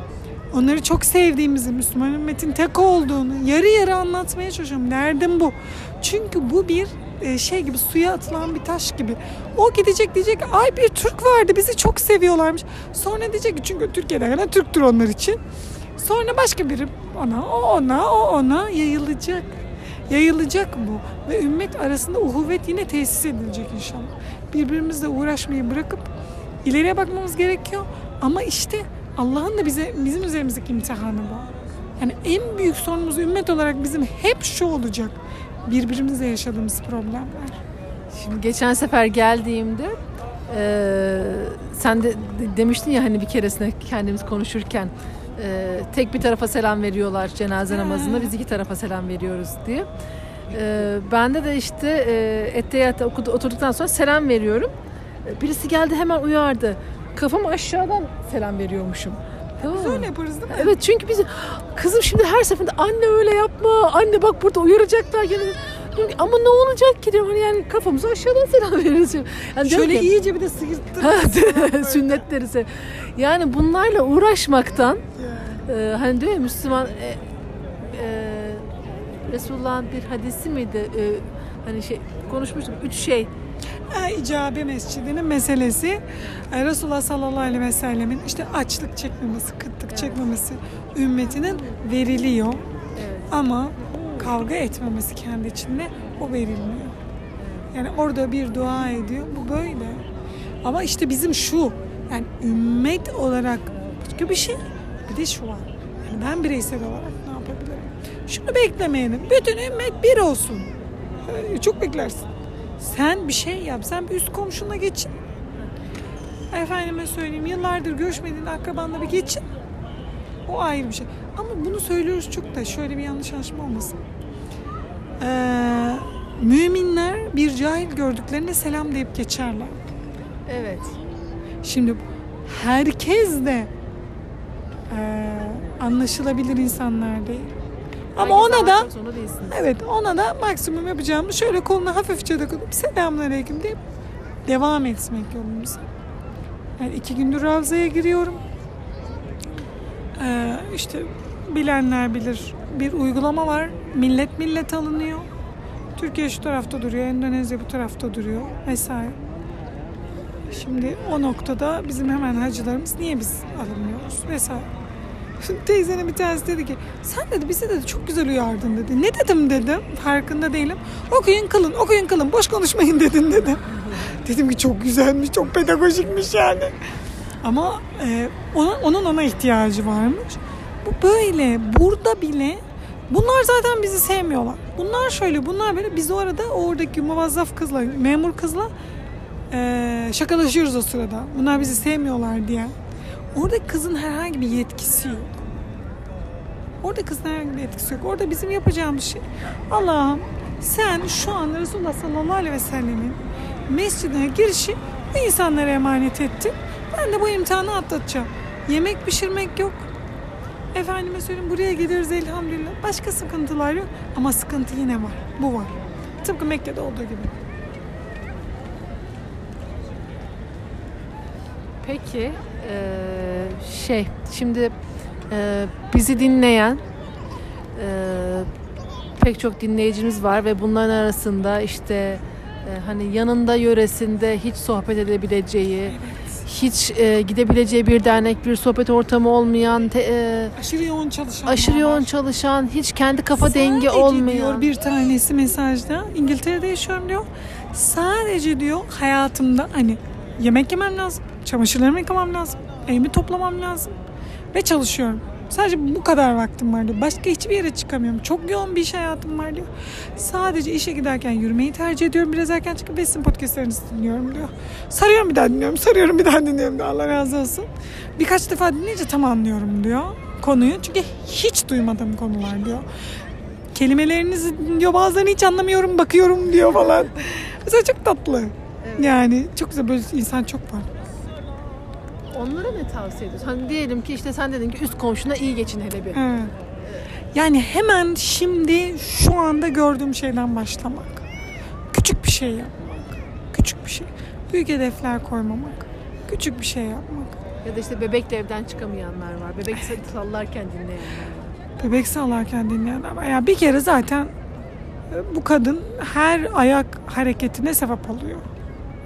Onları çok sevdiğimizi, Müslüman ümmetin tek olduğunu yarı yarı anlatmaya çalışıyorum. Derdim bu. Çünkü bu bir e, şey gibi suya atılan bir taş gibi. O gidecek diyecek ay bir Türk vardı bizi çok seviyorlarmış. Sonra diyecek ki çünkü Türkiye'de kadar Türktür onlar için. Sonra başka biri ona, o ona, o ona yayılacak. Yayılacak bu. Ve ümmet arasında uhuvvet yine tesis edilecek inşallah. Birbirimizle uğraşmayı bırakıp ileriye bakmamız gerekiyor. Ama işte Allah'ın da bize bizim üzerimizdeki imtihanı bu. Yani en büyük sorunumuz ümmet olarak bizim hep şu olacak. Birbirimizle yaşadığımız problemler. Şimdi geçen sefer geldiğimde e, sen de de- demiştin ya hani bir keresinde kendimiz konuşurken e, tek bir tarafa selam veriyorlar cenaze namazında biz iki tarafa selam veriyoruz diye. E, bende de işte e, Etteyyat'ta okudu, oturduktan sonra selam veriyorum. E, Birisi geldi hemen uyardı. Kafamı aşağıdan selam veriyormuşum. Tamam Biz öyle yaparız değil mi? Evet çünkü biz kızım şimdi her seferinde anne öyle yapma. Anne bak burada uyaracaklar gene. Diyorum ki, Ama ne olacak ki diyorum hani yani kafamızı aşağıdan selam veririz. Yani Şöyle ki, iyice bir de sıyırttırırız. sünnetleri se- Yani bunlarla uğraşmaktan e, hani diyor ya Müslüman e, e, Resulullah'ın bir hadisi miydi? E, hani şey konuşmuştuk. Üç şey. Ha, İcabe Mescidi'nin meselesi e, Resulullah sallallahu aleyhi ve sellemin işte açlık çekmemesi, kıtlık çekmemesi ümmetinin veriliyor. Evet. Ama kavga etmemesi kendi içinde o verilmiyor. Yani orada bir dua ediyor. Bu böyle. Ama işte bizim şu yani ümmet olarak başka bir şey. Bir de şu var. Yani ben bireysel olarak ne yapabilirim? Şunu beklemeyelim. Bütün ümmet bir olsun. Ee, Çok beklersin. Sen bir şey yap. Sen bir üst komşunla geçin. Efendime söyleyeyim yıllardır görüşmediğin akrabanla bir geçin. O ayrı bir şey. Ama bunu söylüyoruz çok da şöyle bir yanlış anlaşma olmasın. Ee, müminler bir cahil gördüklerine selam deyip geçerler. Evet. Şimdi herkes de e, anlaşılabilir insanlar değil. Ama Herkes ona da evet ona da maksimum yapacağımız şöyle koluna hafifçe dokunup selamünaleyküm deyip devam etmek yolumuza. Yani iki gündür Ravza'ya giriyorum. Ee, işte bilenler bilir bir uygulama var. Millet millet alınıyor. Türkiye şu tarafta duruyor, Endonezya bu tarafta duruyor vesaire. Şimdi o noktada bizim hemen hacılarımız niye biz alınmıyoruz vesaire. Şimdi teyzenin bir tanesi dedi ki sen dedi bizi dedi çok güzel uyardın dedi. Ne dedim dedim farkında değilim. Okuyun kılın okuyun kılın boş konuşmayın dedin dedim. Dedim ki çok güzelmiş çok pedagojikmiş yani. Ama e, ona, onun ona ihtiyacı varmış. Bu böyle burada bile bunlar zaten bizi sevmiyorlar. Bunlar şöyle bunlar böyle biz o arada oradaki muvazzaf kızla memur kızla e, şakalaşıyoruz o sırada. Bunlar bizi sevmiyorlar diye. Orada kızın herhangi bir yetkisi yok. Orada kızın herhangi bir yetkisi yok. Orada bizim yapacağımız şey Allah'ım sen şu an Resulullah sallallahu aleyhi ve sellemin mescidine girişi bu insanlara emanet ettin. Ben de bu imtihanı atlatacağım. Yemek pişirmek yok. Efendime söyleyeyim buraya gidiyoruz elhamdülillah. Başka sıkıntılar yok. Ama sıkıntı yine var. Bu var. Tıpkı Mekke'de olduğu gibi. Peki eee, şey şimdi eee, bizi dinleyen eee, pek çok dinleyicimiz var ve bunların arasında işte eee, hani yanında yöresinde hiç sohbet edebileceği, hiç eee, gidebileceği bir dernek, bir sohbet ortamı olmayan, te- eee, Aşırı yoğun çalışan aşırı yoğun çalışan, hiç kendi kafa dengi Sadece olmayan. diyor bir tanesi mesajda İngiltere'de yaşıyorum diyor. Sadece diyor hayatımda hani yemek yemem lazım, çamaşırlarımı yıkamam lazım, evimi toplamam lazım ve çalışıyorum. Sadece bu kadar vaktim var diyor. Başka hiçbir yere çıkamıyorum. Çok yoğun bir iş hayatım var diyor. Sadece işe giderken yürümeyi tercih ediyorum. Biraz erken çıkıp Besin podcastlarınızı dinliyorum diyor. Sarıyorum bir daha dinliyorum. Sarıyorum bir daha dinliyorum diyor. Allah razı olsun. Birkaç defa dinleyince tam anlıyorum diyor konuyu. Çünkü hiç duymadığım konular diyor kelimelerinizi diyor bazen hiç anlamıyorum bakıyorum diyor falan. Mesela çok tatlı. Yani çok güzel böyle insan çok var. Onlara ne tavsiye ediyorsun? Hani diyelim ki işte sen dedin ki üst komşuna iyi geçin hele bir. Evet. Yani hemen şimdi şu anda gördüğüm şeyden başlamak. Küçük bir şey yapmak. Küçük bir şey. Büyük hedefler koymamak. Küçük bir şey yapmak. Ya da işte bebekle evden çıkamayanlar var. Bebek sallarken dinleyenler var. Bebek sallarken dinleyenler var. Yani bir kere zaten bu kadın her ayak hareketine sebep oluyor.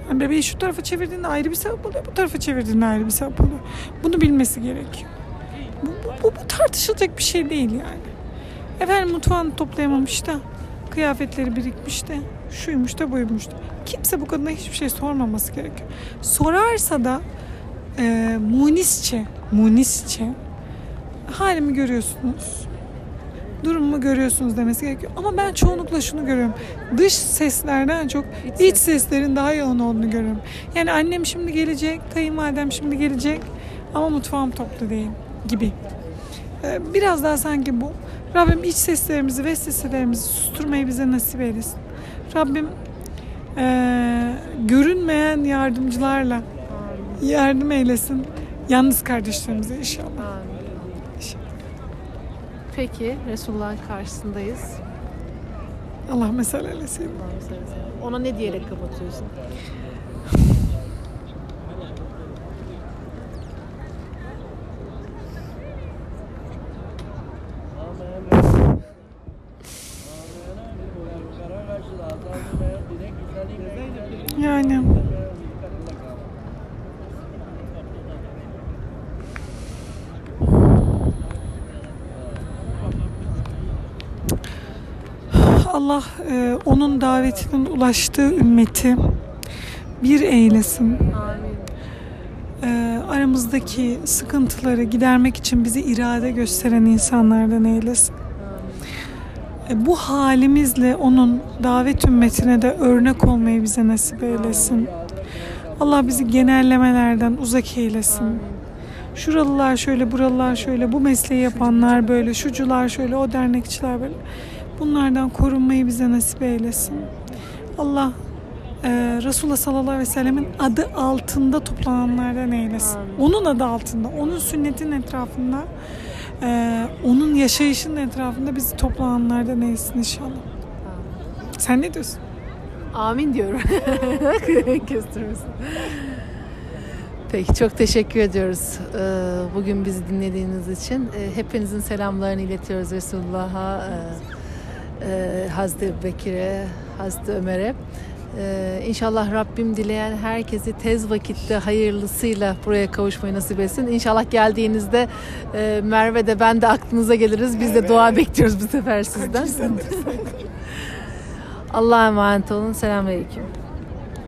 Yani bebeği şu tarafa çevirdiğinde ayrı bir sebep oluyor. Bu tarafa çevirdiğinde ayrı bir sebep oluyor. Bunu bilmesi gerekiyor. Bu, bu, bu, bu tartışılacak bir şey değil yani. Efendim mutfağını toplayamamış da kıyafetleri birikmiş de şuymuş da buymuş da. Kimse bu kadına hiçbir şey sormaması gerekiyor. Sorarsa da e, munisçe, munisçe halimi görüyorsunuz. Durumumu görüyorsunuz demesi gerekiyor. Ama ben çoğunlukla şunu görüyorum. Dış seslerden çok İç iç ses. seslerin daha yoğun olduğunu görüyorum. Yani annem şimdi gelecek, kayınvalidem şimdi gelecek ama mutfağım toplu değil gibi. Ee, Biraz daha sanki bu. Rabbim iç seslerimizi, vesveselerimizi susturmayı bize nasip eylesin. Rabbim eee, görünmeyen yardımcılarla yardım eylesin. Yalnız kardeşlerimize inşallah. Amin. Peki Resulullah'ın karşısındayız. Allah mesele eylesin. Ona ne diyerek kapatıyorsun? Yani Allah e, onun davetinin ulaştığı ümmeti bir eylesin. E, aramızdaki sıkıntıları gidermek için bize irade gösteren insanlardan eylesin. e, bu halimizle onun davet ümmetine de örnek olmayı bize nasip eylesin. Allah bizi genellemelerden uzak eylesin. Şuralılar şöyle, buralılar şöyle, bu mesleği yapanlar böyle, şucular şöyle, o dernekçiler böyle. Bunlardan korunmayı bize nasip eylesin. Allah e, Resulullah sallallahu aleyhi ve sellemin adı altında toplananlardan eylesin. Onun adı altında, onun sünnetin etrafında, e, onun yaşayışının etrafında bizi toplananlardan eylesin inşallah. Sen ne diyorsun? Amin diyorum. Kestirmesin. Peki çok teşekkür ediyoruz ee, bugün bizi dinlediğiniz için. Ee, Hepinizin selamlarını iletiyoruz Resulullah'a, e, e, Hazreti Bekir'e, Hazreti Ömer'e. Ee, İnşallah Rabbim dileyen herkesi tez vakitte hayırlısıyla buraya kavuşmayı nasip etsin. İnşallah geldiğinizde e, Merve de ben de aklınıza geliriz. Biz de dua bekliyoruz bu sefer sizden. Allah'a emanet olun. Selamünaleyküm.